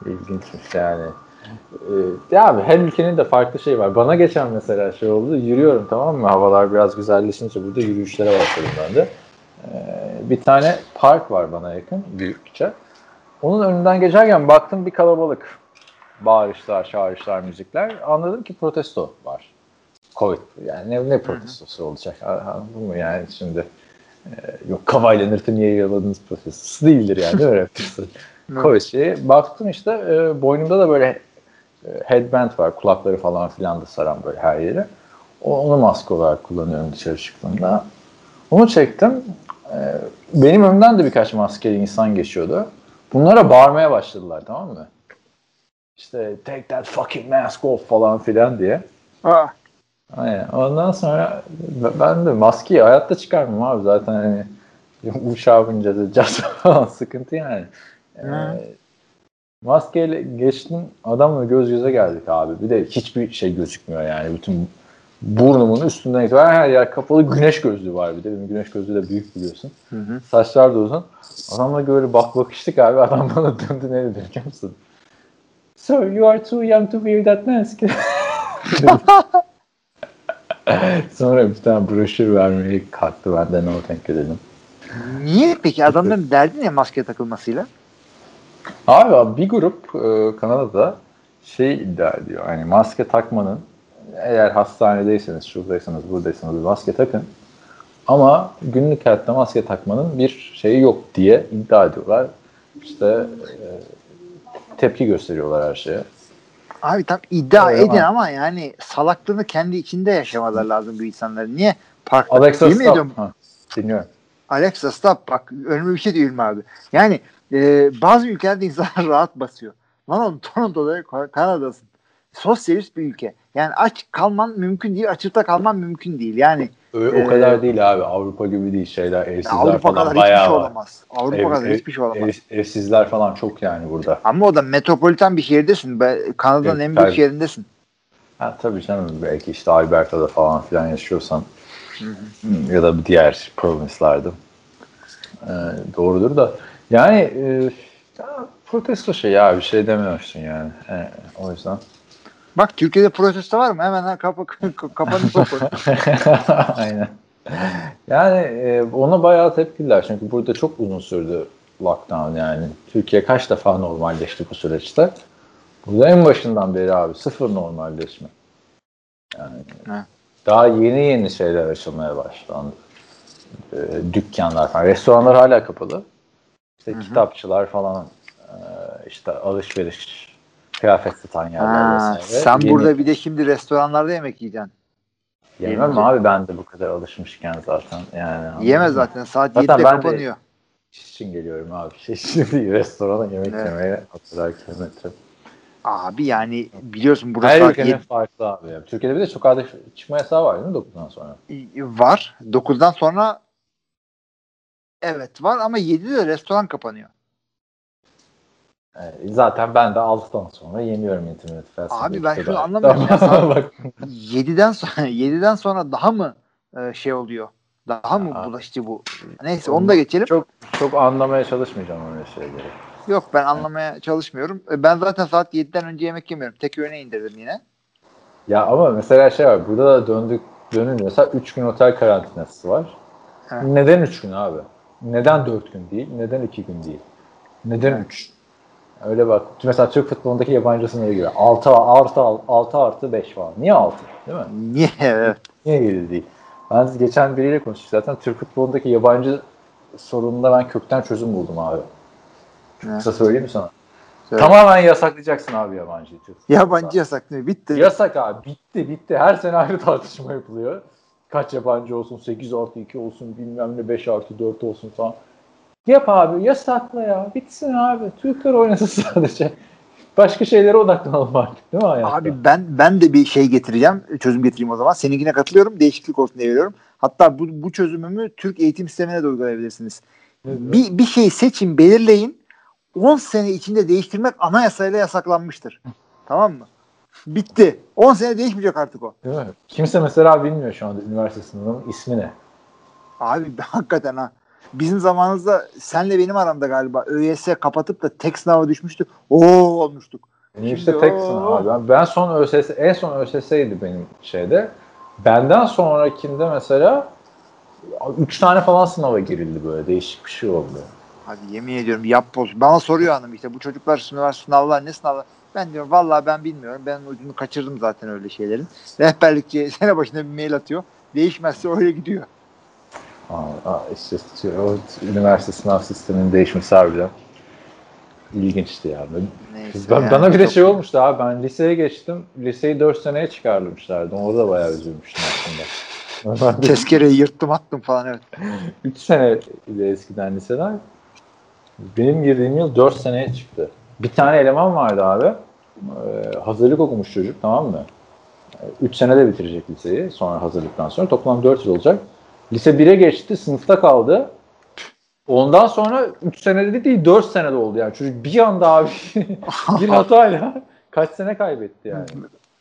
İlginçmiş yani. Ee, ya abi her ülkenin de farklı şey var. Bana geçen mesela şey oldu. Yürüyorum tamam mı? Havalar biraz güzelleşince burada yürüyüşlere başladım ben de. Ee, bir tane park var bana yakın. Büyükçe. Onun önünden geçerken baktım bir kalabalık. Bağırışlar, çağrışlar, müzikler. Anladım ki protesto var. Covid. Yani ne, ne protestosu olacak? Anladın mı yani şimdi? e, yok kavayla nırtı niye yaladınız protestosu değildir yani. Mi? Raptor'ın? Covid şeyi. Baktım işte e, boynumda da böyle headband var. Kulakları falan filan da saran böyle her yeri. Onu maske olarak kullanıyorum dışarı çıktığımda. Onu çektim. E, benim önümden de birkaç maskeli insan geçiyordu. Bunlara bağırmaya başladılar tamam mı? İşte take that fucking mask off falan filan diye. Aa, Aynen. Ondan sonra ben de maskeyi hayatta çıkarmam abi zaten hani uçağa bineceğiz falan sıkıntı yani. Ee. Maskeyle geçtim adamla göz göze geldik abi. Bir de hiçbir şey gözükmüyor yani. Bütün burnumun üstünden itibaren her yer kapalı. Güneş gözlüğü var bir de. Benim güneş gözlüğü de büyük biliyorsun. hı hı. Saçlar da uzun. Adamla böyle bak bakıştık abi. Adam bana döndü ne dedi biliyor musun? So you are too young to wear that mask. Sonra bir tane broşür vermeye kalktı. Ben de no thank you dedim. Niye peki adamların derdi ne maske takılmasıyla? Abi bir grup e, Kanada'da şey iddia ediyor. Hani maske takmanın eğer hastanedeyseniz, şuradaysanız, buradaysanız maske takın. Ama günlük hayatta maske takmanın bir şeyi yok diye iddia ediyorlar. İşte e, tepki gösteriyorlar her şeye. Abi tam iddia Öyle edin ama. ama yani salaklığını kendi içinde yaşamaları lazım bu insanların. Niye? Parkta. Alexa Yemin stop. ediyorum Ha, dinliyorum. Alexa stop bak önüme bir şey değil mi abi? Yani e, bazı ülkelerde insanlar rahat basıyor. Lan oğlum Toronto'da Ka- Kanada'sın. Sosyalist bir ülke. Yani aç kalman mümkün değil, açıkta kalman mümkün değil. Yani Ö- Ee, o kadar değil abi. Avrupa gibi değil şeyler. Evsizler Avrupa falan kadar hiçbir bayağı şey var. olamaz. Avrupa Ev- kadar ev- hiçbir şey olamaz. ev- evsizler falan çok yani burada. Ama o da metropolitan bir şehirdesin. Kanada'nın Evet, en büyük tabii. şehrindesin. Ha, tabii canım belki işte Alberta'da falan filan yaşıyorsan ya da diğer province'larda Ee, doğrudur da yani e, ya, protesto şey ya bir şey demiyorsun yani. E, o yüzden Bak Türkiye'de protesto var mı? Hemen ha, kapa, kapanıp sokuyor. Aynen. Yani e, ona bayağı tepkiler. Çünkü burada çok uzun sürdü lockdown yani. Türkiye kaç defa normalleşti bu süreçte. Burada en başından beri abi sıfır normalleşme. Yani Ha. daha yeni yeni şeyler açılmaya başlandı. E, dükkanlar falan. Restoranlar hala kapalı. İşte kitapçılar falan e, işte alışveriş kıyafet satan yerler Ha, vesaire. sen Yeni- burada bir de şimdi restoranlarda yemek yiyeceksin. Yemem Yemeyecek. abi ben de bu kadar alışmışken zaten yani. Yeme zaten. Saat Zaten 7'de ben de- kapanıyor. İş için geliyorum abi. Şey için değil. Restorana yemek Evet. yemeye o kadar kilometre. Abi yani biliyorsun burada Her saat ülkenin farklı abi. Türkiye'de bir de sokakta çıkma yasağı var değil mi 9'dan sonra? 7 var. 9'dan sonra evet var ama 7'de de restoran kapanıyor. Yani zaten ben de 6'dan sonra yemiyorum internet fast food. Abi ben şunu anlamıyorum. Tamam, bak. 7'den sonra 7'den sonra daha mı e, şey oluyor? Daha mı Aa. bulaşıcı bu? Neyse onu da geçelim. Çok çok anlamaya çalışmayacağım öyle şeyleri. Yok ben anlamaya çalışmıyorum. E, Ben zaten saat 7'den önce yemek yemiyorum. Tek öğüne indirdim yine. Ya ama mesela şey var. Burada da döndük dönünce mesela 3 gün otel karantinası var. Evet. Neden 3 gün abi? Neden 4 gün değil? Neden 2 gün değil? Neden 3? Öyle bak. Mesela Türk futbolundaki yabancı sınırı gibi. 6 artı 6 artı 5 var. Niye 6? Değil mi? Niye? Evet. Niye 7 değil? Ben geçen biriyle konuştuk zaten. Türk futbolundaki yabancı sorununda ben kökten çözüm buldum abi. Kısa söyleyeyim mi sana? Söyle. Tamamen yasaklayacaksın abi yabancıyı. Türk. Yabancı yasak değil mi? Bitti. Yasak abi. Bitti bitti. Her sene ayrı tartışma yapılıyor. Kaç yabancı olsun? 8 artı 2 olsun bilmem ne 5 artı 4 olsun falan. Yap abi yasakla ya. Bitsin abi. Türkler oynasın sadece. Başka şeylere odaklanalım artık değil mi hayatta? Abi ben ben de bir şey getireceğim. Çözüm getireyim o zaman. Seninkine katılıyorum. Değişiklik olsun diye veriyorum. Hatta bu, bu çözümümü Türk eğitim sistemine de uygulayabilirsiniz. Bir, bir şey seçin, belirleyin. 10 sene içinde değiştirmek anayasayla yasaklanmıştır. Tamam mı? Bitti. 10 sene değişmeyecek artık o. Değil mi? Kimse mesela bilmiyor şu anda üniversite sınavının ismi ne? Abi hakikaten ha. Bizim zamanımızda senle benim aramda galiba ÖYS kapatıp da tek sınava düşmüştük. Oo olmuştuk. Benim Şimdi işte tek sınav abi. Ben, ben son ÖSS, en son ÖSS'ydi benim şeyde. Benden sonrakinde mesela 3 tane falan sınava girildi böyle. Değişik bir şey oldu. Hadi yemin ediyorum yap boz. Bana soruyor hanım işte bu çocuklar üniversite sınavlar ne sınavlar? Ben diyorum vallahi ben bilmiyorum. Ben ucunu kaçırdım zaten öyle şeylerin. Rehberlikçi sene başına bir mail atıyor. Değişmezse öyle gidiyor. Aa, aa, işte o üniversite sınav sisteminin değişmesi harbiden ilginçti yani. Neyse Ben, yani bana bir de şey olmuştu abi ben liseye geçtim. Liseyi 4 seneye çıkarmışlardı. Orada da bayağı üzülmüştüm aslında. Tezkereyi yırttım attım falan evet. 3 sene eskiden liseler. Benim girdiğim yıl 4 seneye çıktı. Bir tane eleman vardı abi. Ee, hazırlık okumuş çocuk tamam mı? 3 senede bitirecek liseyi sonra hazırlıktan sonra. Toplam 4 yıl olacak. Lise 1'e geçti sınıfta kaldı. Ondan sonra 3 senede değil 4 senede oldu yani. Çocuk bir anda abi bir hatayla kaç sene kaybetti yani.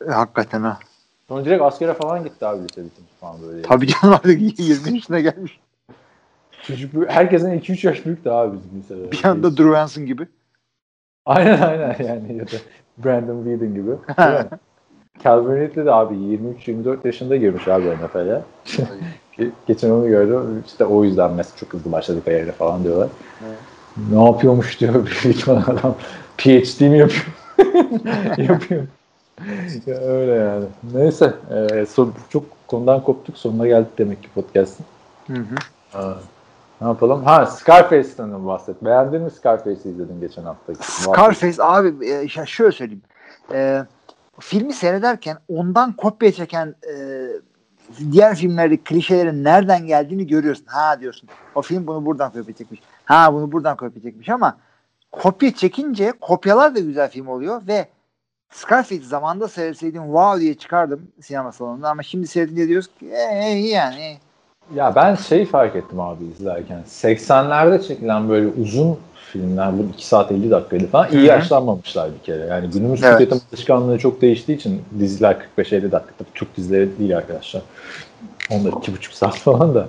E, Hakikaten ha. Sonra direkt askere falan gitti abi lise bitince falan böyle. Tabii canım artık 20 yaşına gelmiş. Çocuk herkesten 2-3 yaş büyüktü abi bizim lisede. Bir anda Drew Hansen gibi. Aynen aynen yani ya da Brandon Whedon gibi. Calvin Ridley de abi 23-24 yaşında girmiş abi NFL'e. Ge- Geçen onu gördüm. İşte o yüzden mesela çok hızlı başladı kariyerine falan diyorlar. Ne yapıyormuş diyor bir adam. PhD mi yapıyor? yapıyor. ya öyle yani. Neyse. E, son, çok konudan koptuk. Sonuna geldik demek ki podcast'ın. Hı hı. Aa, Ne yapalım? Ha Scarface'den bahset. Beğendin mi Scarface'i izledin geçen hafta? Scarface abi e, ya şöyle söyleyeyim. E, filmi seyrederken ondan kopya çeken e, diğer filmlerdeki klişelerin nereden geldiğini görüyorsun. Ha diyorsun. O film bunu buradan kopya çekmiş. Ha bunu buradan kopya çekmiş ama kopya çekince kopyalar da güzel film oluyor ve Scarface zamanında seyreseydim wow diye çıkardım sinema salonunda ama şimdi seyredince diyoruz ki ee, yani Ya ben şey fark ettim abi izlerken. 80'lerde çekilen böyle uzun filmler bu 2 saat 50 dakikaydı falan iyi Hı hı. yaşlanmamışlar bir kere. Yani günümüz Evet. tüketim alışkanlığı çok değiştiği için diziler 45-50 dakika. Tabii Türk dizileri değil arkadaşlar. Onlar 2,5 saat falan da.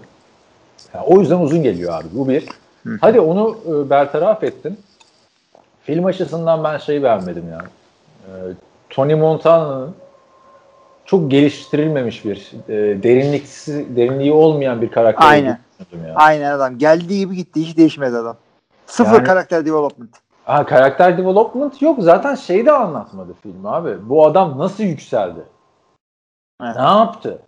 Ya o yüzden uzun geliyor abi. Bu bir. Hı. Hadi onu e, bertaraf ettin. Film açısından ben şeyi beğenmedim ya. E, Tony Montana'nın çok geliştirilmemiş bir e, derinliksiz derinliği olmayan bir karakter. Aynen. Aynen adam. Geldiği gibi gitti. Hiç değişmedi adam. Sıfır Yani- karakter development. Ha, karakter development yok. Zaten şeyi de anlatmadı film abi. Bu adam nasıl yükseldi? Evet. Ne yaptı?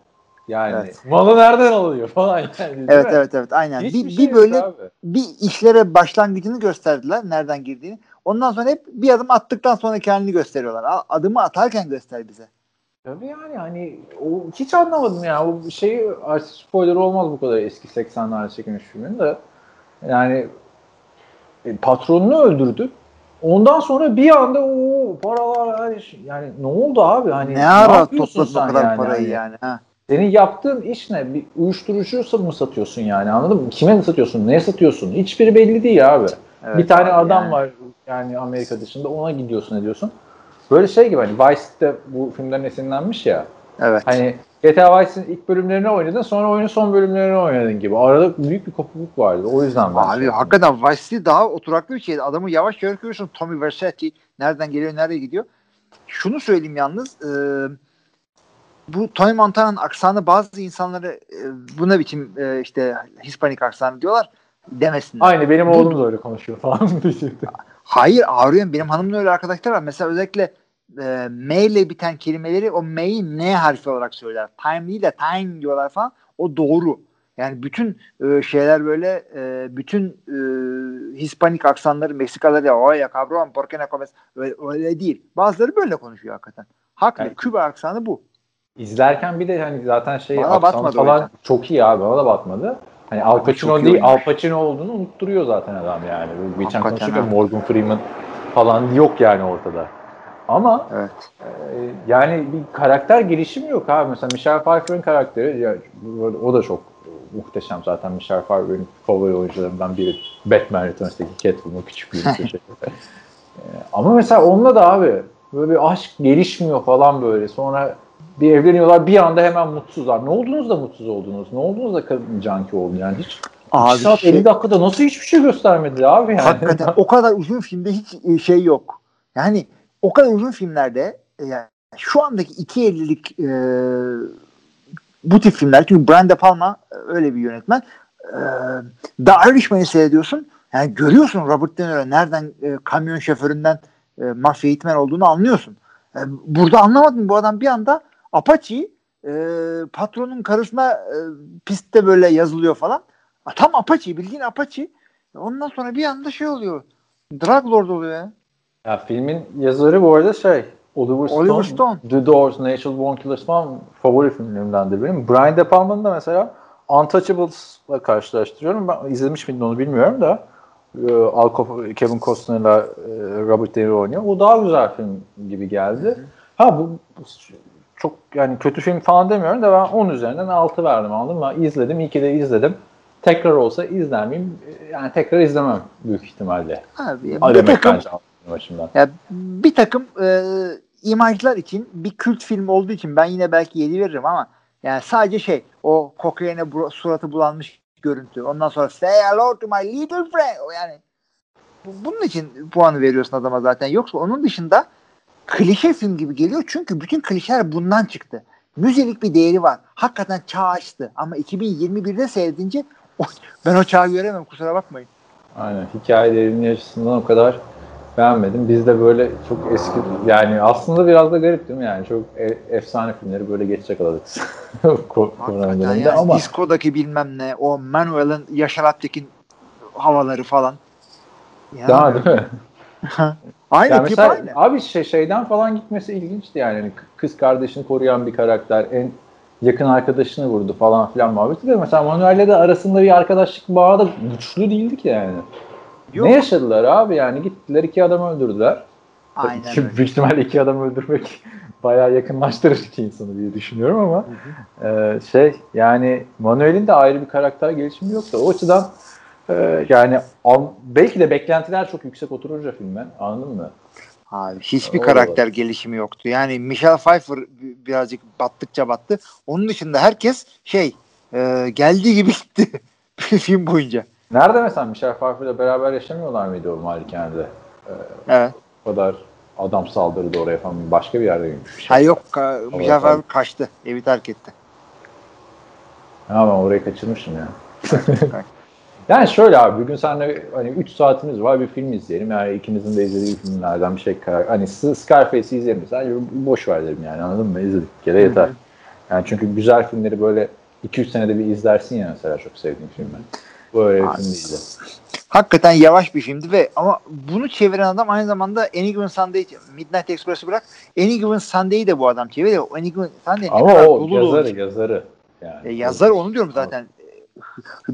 Yani Evet. malı nereden alıyor falan yani. Evet evet evet aynen. Hiçbir bir, şey bir böyle abi. bir işlere başlangıcını gösterdiler. Nereden girdiğini. Ondan sonra hep bir adım attıktan sonra kendini gösteriyorlar. Adımı atarken göster bize. Tabii yani hani o hiç anlamadım ya. O şeyi artık spoiler olmaz bu kadar eski 80'lerde çekilmiş filmin de. Yani e, patronunu öldürdü. Ondan sonra bir anda o paralar şey- yani ne oldu abi? Hani ne ara topladın o kadar parayı Hani yani. Ha. Senin yaptığın iş ne? Bir uyuşturucu mı satıyorsun yani anladın mı? Kime satıyorsun? Neye satıyorsun? Hiçbiri belli değil abi. Evet bir tane abi adam yani. var yani Amerika dışında ona gidiyorsun ediyorsun. Böyle şey gibi hani Vice City'de bu filmden esinlenmiş ya. Evet. Hani GTA Vice'in ilk bölümlerini oynadın sonra oyunun son bölümlerini oynadın gibi. Arada büyük bir kopukluk vardı. O yüzden ben Abi şey- hakikaten Vice City daha oturaklı bir şeydi. Adamı yavaş yavaş görüyorsun. Tommy Vercetti nereden geliyor nereye gidiyor. Şunu söyleyeyim yalnız. e, bu Tony Montana'nın aksanı bazı insanları e, buna biçim e, işte Hispanik aksanı diyorlar demesinler. Aynı benim oğlum da öyle konuşuyor falan. Hayır ağrıyorum. Benim hanımın öyle arkadaşlar var. Mesela özellikle e, M ile biten kelimeleri o M'yi N harfi olarak söyler. Time değil de time diyorlar falan. O doğru. Yani bütün e, şeyler böyle e, bütün e, Hispanik aksanları Meksikalılar ya oya cabrón por qué no comes öyle, öyle değil. Bazıları böyle konuşuyor hakikaten. Haklı. Evet. Küba aksanı bu. İzlerken bir de hani zaten şey Bana o falan çok iyi abi. Bana da batmadı. Hani Al Pacino değil. Al Pacino olduğunu unutturuyor zaten adam yani. Geçen konuşurken ha. Morgan Freeman falan yok yani ortada. Ama Evet. e, yani bir karakter gelişimi yok abi. Mesela Michelle Pfeiffer'ın karakteri ya, o da çok muhteşem zaten. Michelle Pfeiffer'ın favori oyuncularından biri. Batman Returns'taki Catwoman küçüklüğünü şey. E, Ama mesela onunla da abi böyle bir aşk gelişmiyor falan böyle. Sonra bir evleniyorlar bir anda hemen mutsuzlar. Ne oldunuz da mutsuz oldunuz? Ne oldunuz da kadın canki oldu yani hiç? Abi saat şey- 50 dakikada nasıl hiçbir şey göstermedi abi yani? Hakikaten o kadar uzun filmde hiç e, şey yok. Yani o kadar uzun filmlerde e, yani şu andaki 2.50'lik e, bu tip filmler çünkü Brian De Palma e, öyle bir yönetmen. E, The Irishman'ı seyrediyorsun. Yani görüyorsun Robert De Niro nereden e, kamyon şoföründen e, mafya eğitmen olduğunu anlıyorsun. E, burada anlamadım bu adam bir anda Apache e, patronun karısına e, pistte böyle yazılıyor falan. Ha, Tam Apache bildiğin Apache. Ondan sonra bir anda şey oluyor. Drug Lord oluyor ya. Ya filmin yazarı bu arada şey Oliver Stone, Oliver Stone. The Doors, Natural Born Killers falan favori filmlerimdendir benim. Brian De Palma'nın da mesela Untouchables'la karşılaştırıyorum. Ben izlemiş miydim onu bilmiyorum da e, Al Kevin Costner'la e, Robert De Niro oynuyor. O daha güzel film gibi geldi. Ha bu, bu çok yani kötü film falan demiyorum da ben 10 üzerinden 6 verdim anladın mı? İzledim. iyi ki de izledim. Tekrar olsa izler miyim? Yani tekrar izlemem büyük ihtimalle. Abi, bir takım, başımdan. ya, bir takım e, imajlar için bir kült film olduğu için ben yine belki 7 veririm ama yani sadece şey o kokaine suratı bulanmış görüntü. Ondan sonra say hello to my little friend. O yani bu- bunun için puanı veriyorsun adama zaten. Yoksa onun dışında klişe film gibi geliyor. Çünkü bütün klişeler bundan çıktı. Müzelik bir değeri var. Hakikaten çağ açtı. Ama 2021'de seyredince ben o çağı göremem kusura bakmayın. Aynen. Hikaye derinliği açısından o kadar beğenmedim. Biz de böyle çok eski yani aslında biraz da garip değil mi yani? Çok e- efsane filmleri böyle geç yakaladık. Ko- Korona döneminde ama Disco'daki bilmem ne, o Manuel'ın Yaşar Alptekin havaları falan. Yani, daha değil mi? aynı Yani tip mesela aynı. abi şey, şeyden falan gitmesi ilginçti yani. Hani kız kardeşini koruyan bir karakter. En yakın arkadaşını vurdu falan filan muhabbeti de mesela Manuel'le de arasında bir arkadaşlık bağı da güçlü değildi ki yani. Yok. Ne yaşadılar abi yani gittiler iki adam öldürdüler. Aynen ki öyle. Büyük ihtimalle iki adam öldürmek bayağı yakınlaştırır iki insanı diye düşünüyorum ama e, şey yani Manuel'in de ayrı bir karakter gelişimi yoktu. O açıdan e, yani an- belki de beklentiler çok yüksek oturunca filme anladın mı? Abi hiçbir O karakter gelişimi yoktu. Yani Michelle Pfeiffer bi- birazcık battıkça battı. Onun dışında herkes şey e, geldiği gibi gitti film boyunca. Nerede mesela Michelle Pfeiffer'la beraber yaşamıyorlar mıydı o malikanede? Evet. O kadar adam saldırdı oraya falan başka bir yerde görmüş. Ha yok ka- Muzaffer abi kaçtı. Evi terk etti. Ha ben orayı kaçırmışım ya. yani şöyle abi bugün seninle hani 3 saatimiz var bir film izleyelim. Yani ikimizin de izlediği filmlerden bir şey karar. Hani Scarface'i izleyelim. Sadece boş ver dedim yani anladın mı? İzledik bir kere yeter. Yani çünkü güzel filmleri böyle 2-3 senede bir izlersin ya mesela çok sevdiğim filmler. Bu öyle bir film değildi. Hakikaten yavaş bir filmdi ve ama bunu çeviren adam aynı zamanda Any Given Sunday, Midnight Express'ı bırak Any Given Sunday'i de bu adam çeviriyor. Any Given Sunday Ama o yazarı yazarı. Yani. E, yazar onu diyorum zaten.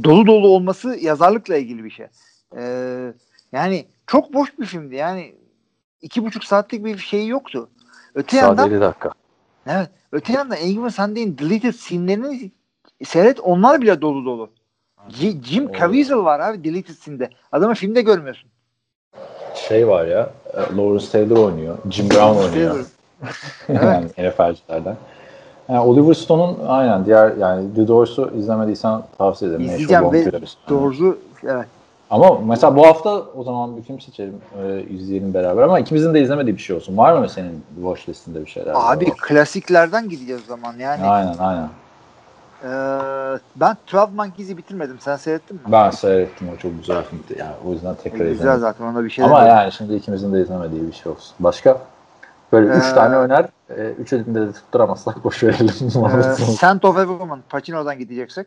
Dolu dolu olması yazarlıkla ilgili bir şey. Ee, yani çok boş bir filmdi. Yani iki buçuk saatlik bir şey yoktu. Öte Sadece yandan 50 dakika. evet, öte yandan Any Given Sunday'in deleted scene'lerini seyret onlar bile dolu dolu. J- Jim Evet. Caviezel var abi deleted scene'de. Adamı filmde görmüyorsun. Şey var ya e, Lawrence Taylor oynuyor. Jim Brown oynuyor. yani NFL'cilerden. Yani Oliver Stone'un aynen diğer yani The Doors'u izlemediysen tavsiye ederim. İzleyeceğim ve doğrusu evet. Ama mesela bu hafta o zaman bir film seçelim, e, izleyelim beraber ama ikimizin de izlemediği bir şey olsun. Var mı senin watch listinde bir şeyler? Abi klasiklerden gideceğiz o zaman yani. Aynen aynen. Ee, ben 12 Monkeys'i bitirmedim. Sen seyrettin mi? Ben seyrettim o çok güzel filmdi. Yani o yüzden tekrar Güzel izledim. zaten ona bir şey Ama yani şimdi ikimizin de izlemediği bir şey olsun. Başka? Böyle üç Ee, tane öner. E, üç elinde de tutturamazsak boş verelim. Ee, Scent of a Woman. Pacino'dan gideceksek.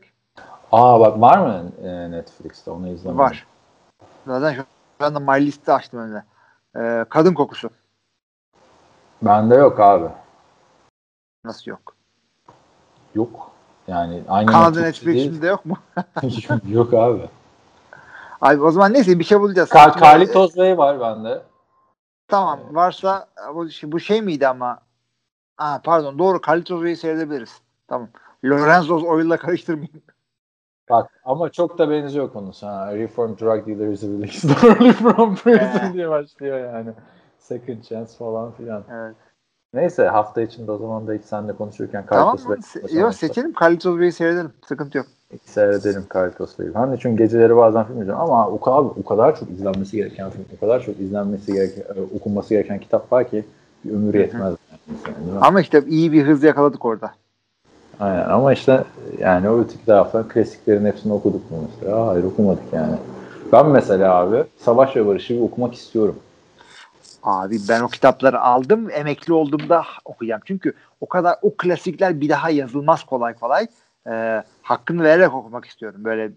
Aa bak var mı e, Netflix'te onu izlemedim. Var. Zaten şu anda My List'i açtım önüne. Ee, kadın kokusu. Bende yok abi. Nasıl yok? Yok. Yani aynı Kanada. Netflix'inde yok mu? yok abi. Abi o zaman neyse bir şey bulacağız. Kar Ee, Carlitos Way var bende. Tamam varsa bu, bu şey miydi ama Aa, pardon doğru Bey'i seyredebiliriz. Tamam. Lorenzo's Oil'la karıştırmayın. Bak ama çok da benziyor konusu. Ha. Reformed Drug Dealer is released early from prison diye başlıyor yani. Second chance falan filan. Evet. Neyse hafta içinde o zaman da hiç seninle konuşurken Tamam mı? Way Se- yok seçelim Carlitos Bey'i seyredelim. Sıkıntı yok. Seyredelim Carlitos Way'i. Ben de çünkü geceleri bazen film izliyorum ama o kadar, o kadar çok izlenmesi gereken film, o kadar çok izlenmesi gereken, e, okunması gereken kitap var ki bir ömür yetmez. Yani? Ama işte iyi bir hız yakaladık orada. Aynen ama işte yani o öteki taraftan klasiklerin hepsini okuduk mu mesela? Hayır okumadık yani. Ben mesela abi Savaş ve Barış'ı okumak istiyorum. Abi ben o kitapları aldım. Emekli olduğumda okuyacağım. Çünkü o kadar o klasikler bir daha yazılmaz kolay kolay. Ee, hakkını vererek okumak istiyorum. Böyle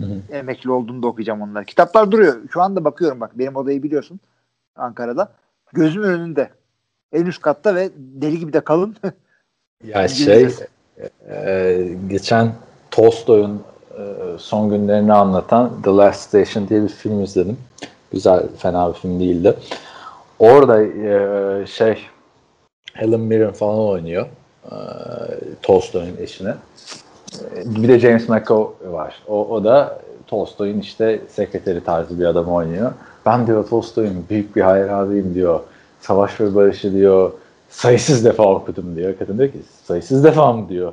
Hı hı. emekli olduğumda okuyacağım onları. Kitaplar duruyor. Şu anda bakıyorum bak. Benim odayı biliyorsun. Ankara'da. Gözümün önünde. En üst katta ve deli gibi de kalın. Ya şey İngilizcesi. e, geçen Tolstoy'un e, son günlerini anlatan The Last Station diye bir film izledim. Güzel, fena bir film değildi. Orada e, şey Helen Mirren falan oynuyor. Tolstoy'un eşine. E, Bir de James McAvoy var. O, o da Tolstoy'un işte sekreteri tarzı bir adam oynuyor. Ben diyor Tolstoy'un büyük bir hayranıyım diyor. Savaş ve Barış'ı diyor sayısız defa okudum diyor. Kadın diyor ki sayısız defa mı diyor.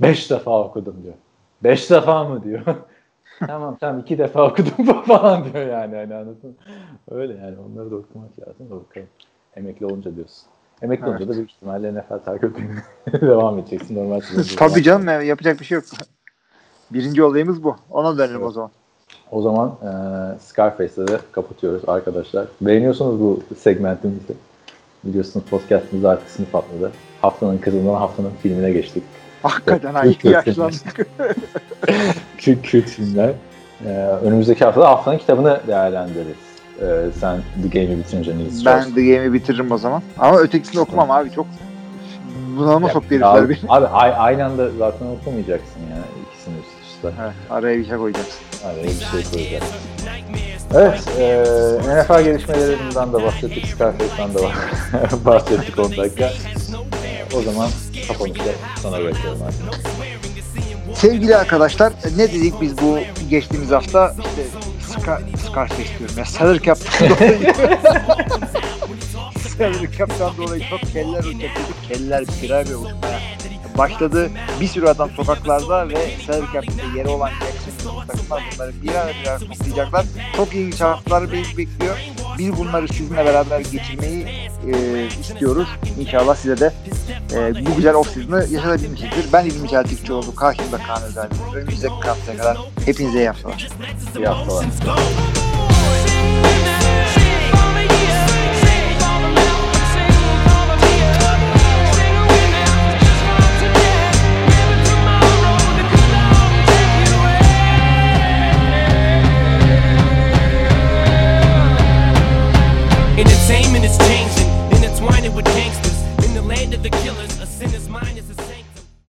Beş defa okudum diyor. Beş defa mı diyor. tamam tamam iki defa okudum falan diyor yani. yani anladın? Öyle yani onları da okumak lazım da bakalım. Emekli olunca diyorsun. Emekli olunca da büyük ihtimalle NFL takip etmeye devam edeceksin. Normal. Tabii canım ya, yapacak bir şey yok. Birinci olayımız bu. Ona dönelim o zaman. O zaman e, Scarface'ı da kapatıyoruz arkadaşlar. Beğeniyorsanız bu segmentimizi. Biliyorsunuz podcastımız artık sınıf atladı. Haftanın kızından haftanın filmine geçtik. Hakikaten ha, iyi yaşlandık. Kült, kült filmler. E, önümüzdeki hafta da haftanın kitabını değerlendiririz. E, sen The Game'i bitirince Nils ben Strauss. The Game'i bitiririm o zaman. Ama ötekisini okumam abi. Çok bunalıma soktu herifler beni. abi aynı anda zaten okumayacaksın yani ikisini üst üste. Evet, araya bir şey koyacaksın. Araya bir şey koyacaksın. Evet, e, NFL gelişmelerinden de bahsettik, Scarface'dan da bahsettik 10 dakika. O zaman kapanışta sana bırakıyorum artık. Sevgili arkadaşlar ne dedik biz bu geçtiğimiz hafta işte Scar, Scarface diyorum ya Salary Cap'tan dolayı. Salary Cap'tan dolayı çok keller uçaklık keller birer bir uçmaya başladı. Bir sürü adam sokaklarda ve Salary Cap'te yeri olan Jackson'ın takımlar bunları birer birer toplayacaklar. Çok ilginç haftalar bekliyor. biz bunları sizinle beraber geçirmeyi e, istiyoruz. İnşallah size de e, bu güzel off-season'ı yaşatabilmişizdir. Ben İlmi Çeltikçioğlu, karşımda Kaan Özel. Önümüzdeki haftaya kadar hepinize iyi haftalar. İyi haftalar. negative team